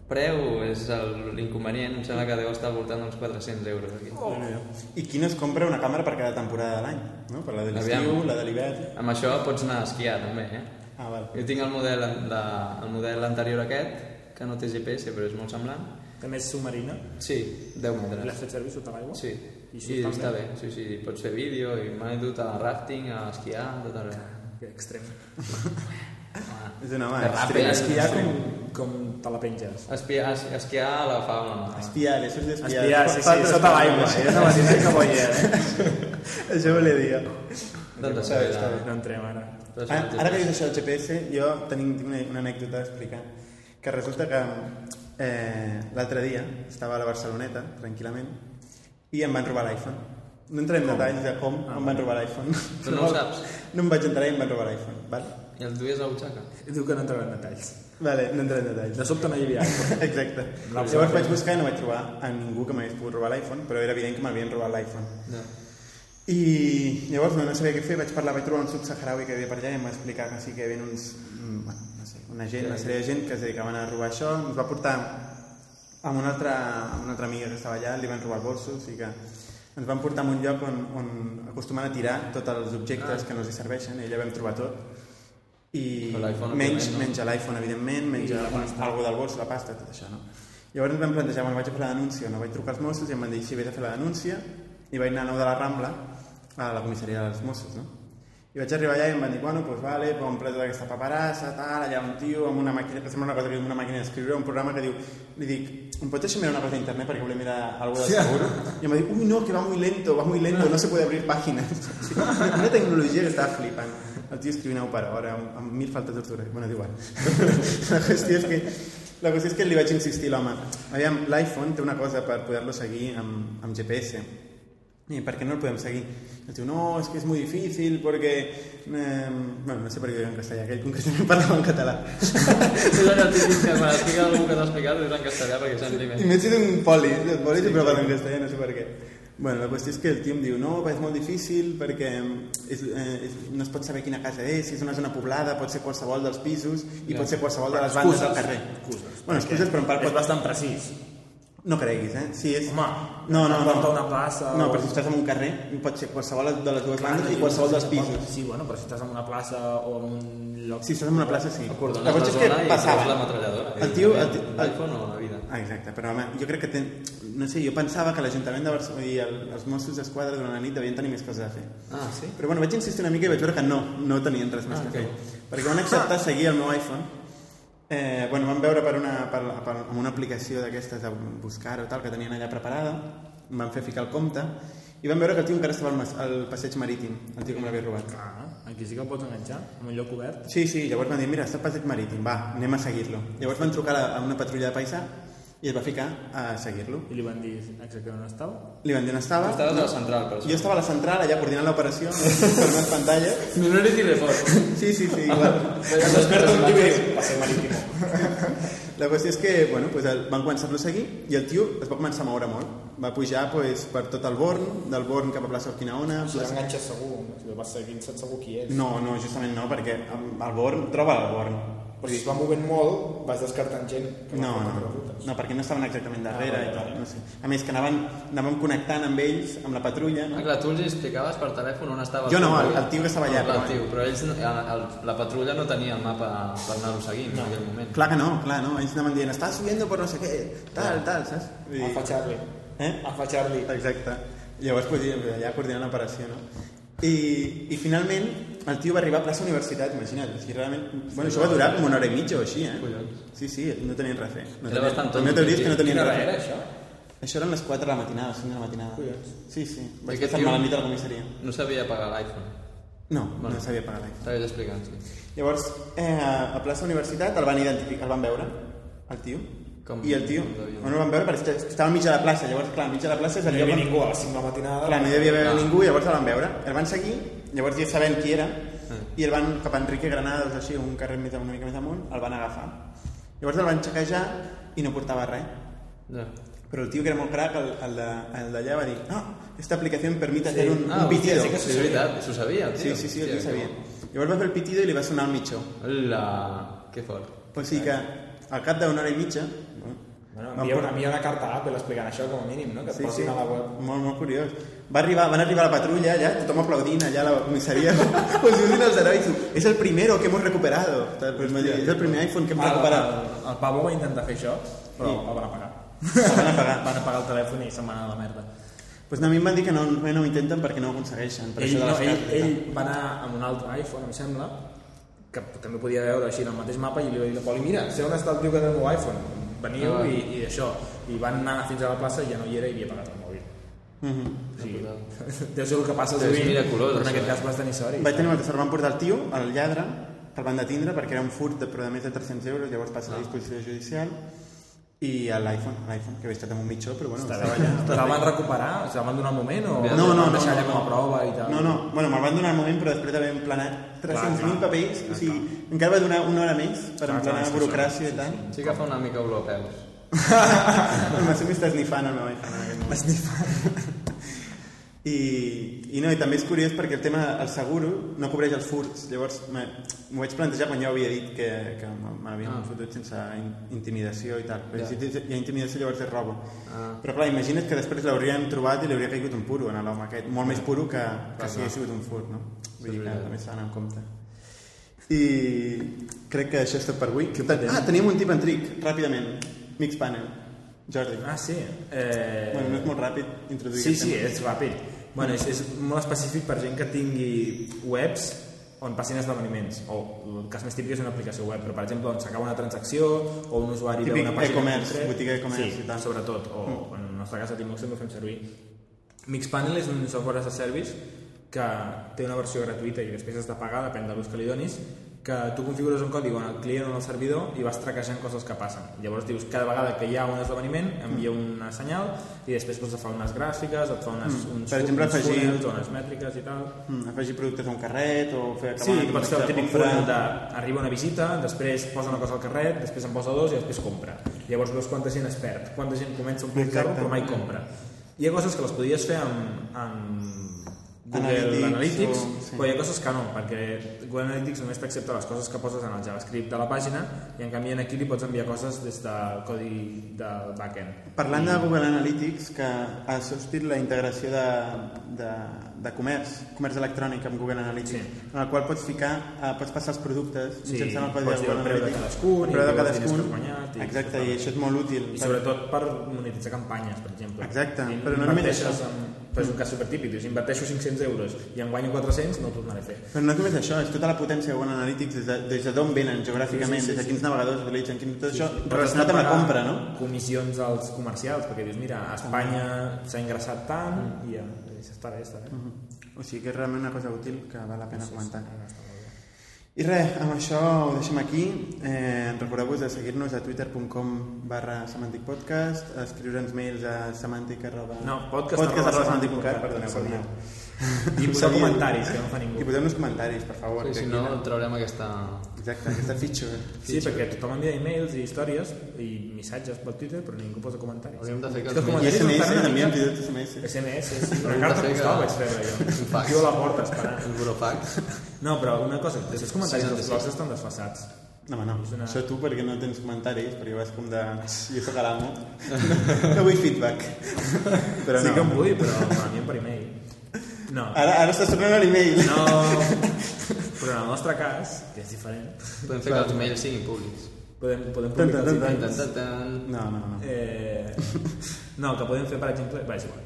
Preu és el- l'inconvenient, em sembla que deu estar al voltant d'uns 400 euros aquí. Oh. I qui no es compra una càmera per cada temporada de l'any? No? Per la de l'estiu, la de l'hivern... Amb això pots anar a esquiar també, eh? Ah, val. Jo tinc el model, de, el model anterior aquest, que no té GPS però és molt semblant. També és submarina. Sí, 10 metres. L'has fet servir sota l'aigua? Sí, I i, està bé. bé. Sí, sí, pots fer vídeo i m'han dut a rafting, a esquiar, tot arreu. Que extrem. Ah. És una mà. Que ràpid. Esquiar com, com te la penges. Esquiar, es- esquiar a la fa una mà. Espiar, això és d'espiar. Espiar, sí, sí, sota l'aigua. Eh? És la mateixa que volia, eh? Això volia dir. Doncs Està bé, està bé. No entrem ara. Però Ara, ara que dius això del GPS, jo tenim tinc una, una anècdota a explicar. Que resulta que eh, l'altre dia estava a la Barceloneta, tranquil·lament, i em van robar l'iPhone. No entrem en detalls de com em van robar l'iPhone. Tu no ho saps? No em vaig enterar i em van robar l'iPhone. Val? I el duies a la butxaca? Diu que no entrem en detalls. Vale, no entrem en detalls. De sobte no hi havia aigua. Exacte. La Llavors vaig buscar i no vaig trobar a ningú que m'hagués pogut robar l'iPhone, però era evident que m'havien robat l'iPhone. No. I llavors no, no sabia què fer, vaig parlar, vaig trobar un subsaharaui que havia per allà i em va explicar que sí que hi havia uns, mm, bueno, no sé, una gent, una sèrie de gent que es dedicaven a robar això, ens va portar amb una altra, amb una altra amiga que estava allà, li van robar el bolso, o sigui que ens van portar a un lloc on, on acostumen a tirar tots els objectes que no els serveixen, i allà vam trobar tot. I menys, no? menys l'iPhone, evidentment, menys pasta. algo del bolso, la pasta, tot això, no? Llavors ens vam plantejar, bueno, vaig a fer la denúncia no, vaig trucar als Mossos i em van dir, sí, vés a fer la denúncia, i vaig anar a 9 de la Rambla, a la comissaria dels Mossos, no? I vaig arribar allà i em van dir, bueno, doncs vale, compra tota aquesta paperassa, tal, allà un tio amb una màquina, que sembla una cosa que diu una màquina d'escriure, un programa que diu, li dic, em pots deixar mirar una cosa d'internet perquè volia mirar algo de seguro? I em va dir, uy, no, que va muy lento, va muy lento, no se puede abrir páginas. Una tecnologia que estava flipant. El tio escrivint per hora, amb, amb mil faltes d'ortografia. Bueno, és igual. La qüestió és que la qüestió és que li vaig insistir l'home. Aviam, l'iPhone té una cosa per poder-lo seguir amb, amb GPS. I per què no el podem seguir? El diu, no, és que és molt difícil perquè... Eh, bueno, no sé per què diu en castellà, que ell concretament parlava en català. És allò típic que quan explica algú que t'ha explicat ho dius en castellà perquè senti I m'he dit un poli, el poli sempre parla en castellà, no sé per què. Bueno, la qüestió és que el tio em diu no, és molt difícil perquè és, eh, és, no es pot saber quina casa és, si és una zona poblada pot ser qualsevol dels pisos i pot ser qualsevol de les bandes del carrer. Excuses. Bueno, excuses, però en part És pot... bastant precís. No creguis, eh? Si és... Home, no, no, no. una plaça No, però si estàs en un carrer pot ser qualsevol de les dues bandes i qualsevol dels pisos. Sí, bueno, però si estàs en una plaça o en un lloc... Si estàs en una plaça, sí. La qüestió és que passava. la metralladora. El tio... El, tio- L'iPhone o la vida. Ah, exacte, però home, jo crec que ten... no sé, jo pensava que l'Ajuntament de Barcelona i el, els Mossos d'Esquadra durant la nit devien tenir més coses a fer. Ah, sí? Però bueno, vaig insistir una mica i vaig veure que no, no tenien res més Ah, que ok. fer. Perquè van acceptar seguir el meu iPhone. Eh, bueno, van veure per una, per, per, amb una aplicació d'aquestes de buscar o tal, que tenien allà preparada, em van fer ficar el compte, i van veure que el tio encara estava al, al passeig marítim, el tio que me l'havia robat. Ah, aquí sí que el pots enganxar, en un lloc obert. Sí, sí, llavors van dir, mira, està al passeig marítim, va, anem a seguir-lo. Llavors van trucar a, a una patrulla de paisà i es va ficar a seguir-lo. I li van dir exactament on estava. Li van dir on estava. Estaves a la central, per Jo això. estava a la central, allà coordinant l'operació, per unes pantalles. Minority Report. Sí, sí, sí, igual. Desperta un tio i diu, passeig marítim. La qüestió és que bueno, pues el, van començar-lo a seguir i el tio es va començar a moure molt. Va pujar pues, per tot el Born, del Born cap a plaça Urquinaona. Si Plaça... l'enganxes segur, si el vas seguint saps segur qui és. No, no, justament no, perquè el Born troba el Born. Però si es va movent molt, vas descartant gent que No, no, rutes. no, perquè no estaven exactament darrere Ah, i tal, no sé. A més que anaven, anàvem connectant amb ells, amb la patrulla, Ah, no? clar, tu els explicaves per telèfon on estava Jo no, el- el tio que estava allà, No, clar, però- el tio, però ells, no- el, el, la patrulla no tenia el mapa per anar-ho seguint en aquell moment. Clar que no, clar, no. Ells anaven dient, estàs subiendo por no sé què, tal, tal, saps? Dir- A fa Charlie. Eh? A fa Charlie. Exacte. Llavors, pues, allà coordinant l'operació, no? I, I finalment el tio va arribar a plaça Universitat, imagina't. O sigui, realment, bueno, això va durar com una hora i mitja o així, eh? Collons. Sí, sí, no tenien res a fer. No Era tenien, bastant tonto, teoria és que no tenien res a hora fer. era, això? Això eren les 4 de la matinada, 5 de la matinada. Collons. Sí, sí. Vaig passar tio- mal a nit a la comissaria. No sabia pagar l'iPhone. No, Bueno. no sabia pagar l'iPhone. T'havies explicant, sí. Llavors, eh, a plaça Universitat el van identificar, el van veure, el tio. Com- I el tio, bueno, el van veure perquè estava al mig de la plaça, llavors, clar, al mig de la plaça és No el hi lloc havia on- ningú a les 5 de la matinada. Clar, no hi devia haver Ah. ningú i llavors el van veure. El van seguir, llavors ja sabent qui era, Ah. i el van cap a Enrique Granados, així, un carrer més, una mica més amunt, el van agafar. Llavors el van xequejar i no portava res. Ja. Però el tio que era molt crac, el, el de- el d'allà va dir no, esta aplicación permite hacer un, Ah, un pitido. hòstia, sí que s'ho sabia. S'ho sabia, el Sí, tio. sí, sí, el tio sabia. que Llavors va fer el pitido i li va sonar al mitjó. Hola, que fort. O sigui que al cap d'una hora i mitja... Bueno, envia, una, envia una carta a Apple explicant això com a mínim, no? Que et Sí, sí, a la web. molt, molt curiós. Va arribar, van arribar a la patrulla allà, tothom aplaudint allà a la comissaria. pues dicen els herois, és el primero que hemos recuperado. Pues diu, és el primer iPhone que hem El, recuperat. el, el Pablo va intentar fer això, però Sí. el van apagar. El van apagar. Van apagar el telèfon i se'n van anar a la merda. Pues no, a mi em van dir que no, no ho intenten perquè no ho aconsegueixen. Per Ell, això de no, ell, ell va anar amb un altre iPhone, em sembla, que també podia veure així en el mateix mapa i li va dir al Poli, mira, sé on està el tio que té el meu iPhone, veniu Ah. i, i això. I van anar fins a la plaça i ja no hi era i havia pagat el mòbil. Mhm. O sigui, Brutal. deu ser el que passa sovint, miraculós, però en aquest eh? cas vas tenir sort. Vaig tenir molta sort, van portar el tio, el lladre, que el van detindre perquè era un furt de, però de més de 300 euros, llavors passa a la disposició judicial, i a l'iPhone, l'iPhone, que havia estat amb un mitjó, però bueno, estava allà. Te'l van recuperar? Se van donar un moment o No, No, no, deixar no, allà com a prova i tal? No, no, bueno, me'l van donar al moment, però després d'haver emplenat 300.000 clar. papers, o sigui, encara va donar una hora més per Clar, emplenar clar, que burocràcia i tal. Sí que fa una mica olor a peus. El Massim està esnifant el meu iPhone en aquest moment. I, I no, i també és curiós perquè el tema del seguro no cobreix els furts. Llavors m'ho vaig plantejar quan jo havia dit que, que m'havien Ah. ah. fotut sense in- intimidació i tal. Però Ja. si hi ha intimidació llavors és robo. Ah. Però clar, imagina't que després l'haurien trobat i li hauria caigut un puro en l'home aquest. Molt més puro que, que si hagués sigut un furt, no? Vull dir que també s'ha d'anar en compte. I crec que això és tot per avui. Ah, teníem un tip en trick, ràpidament. Mix panel. Jordi. Ah, sí. Eh... Bueno, no és molt ràpid introduir Sí, sí, és ràpid. Bueno, és, és molt específic per gent que tingui webs on passin esdeveniments o el cas més típic és una aplicació web però per exemple on s'acaba una transacció o un usuari Típic d'una pàgina e-commerce, concret. botiga e-commerce sí, i tal. sobretot o Mm. en el nostre cas a Timox també ho fem servir Mixpanel és un software as a service que té una versió gratuïta i després has de pagar, depèn de l'ús que li donis que tu configures un codi en el client o en el servidor i vas traquejant coses que passen. Llavors dius, cada vegada que hi ha un esdeveniment, envia una senyal i després doncs, et fa unes gràfiques, et fa unes, Mm. uns, Per exemple, uns afegir- funnels unes mètriques i tal. Mm, afegir productes a un carret o fer acabar Sí, una pots fer el típic funnel de arriba una visita, després posa una cosa al carret, després en posa dos i després compra. Llavors veus quanta gent es perd, quanta gent comença el carro però mai compra. Hi ha coses que les podries fer amb, amb Google Analytics Analytics, o- sí. però hi ha coses que no, perquè Google Analytics només t'accepta les coses que poses en el JavaScript de la pàgina i en canvi en aquí li pots enviar coses des del codi del backend. Parlant de Google Analytics, que ha sortit la integració de, de, de comerç, comerç electrònic amb Google Analytics, Sí. en el qual pots ficar, eh, pots passar els productes Sí, mitjançant el codi de Google el preu de Analytics. cadascun el i preu de cadascun. guanyat i Exacte, i això és molt útil. I sobretot per monetitzar campanyes, per exemple. Exacte, Si però no només això. En, però és un cas supertípic, dius, inverteixo 500 euros i en guanyo 400, no ho tornaré a fer. Però no és només això, és tota la potència de Google Analytics, des de, des de d'on venen geogràficament, Sí, sí, sí, des de sí. quins navegadors utilitzen, quin, tot això Pots relacionat amb la compra, no? Comissions als comercials, perquè dius, mira, a Espanya s'ha ingressat tant i ja, i està bé, està bé. O sigui que és realment una cosa útil que val la pena Sí, sí, comentar. sí, bé. I res, amb això ho deixem aquí. Eh, Recordeu-vos de seguir-nos a twitter.com barra semanticpodcast, a escriure'ns mails a semantic arroba... No, podcast podcast arroba arroba semantic.cat, perdoneu, perdoneu. I poseu comentaris, que no fa ningú. I poseu-nos comentaris, per favor. Sí, que si aquí no, traurem aquesta... Exacte, aquesta feature. Sí, perquè tothom envia e-mails i històries i missatges pel Twitter, però ningú posa comentaris. Hauríem de fer que I SMS, no també hem dit SMS. SMS, sí. Una carta postal que- vaig rebre jo. Un fax. Aquí a la porta, esperant. El burofax. No, però una cosa, els comentaris dels 66. blogs estan desfasats. No, no. És una- Això tu perquè no tens comentaris, perquè vas com de... Jo sóc l'amo. No vull feedback. Però sí no. que en vull, però m'envien per e-mail. No, Ara, ara estàs tornant a l'email. no... Però en el nostre cas, que és diferent, Podem fer que els mails siguin públics. podem, podem publicar tan, els tan, e-mails. Tan, tan, tan. No, no, no. Eh, no, que podem fer, per exemple... Va, és igual.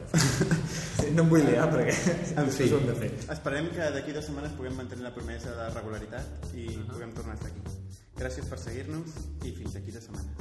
no em vull liar perquè En fi, ho hem de fer. esperem que d'aquí dues setmanes puguem mantenir la promesa de regularitat i puguem tornar a estar aquí. Gràcies per seguir-nos i fins d'aquí dues setmanes.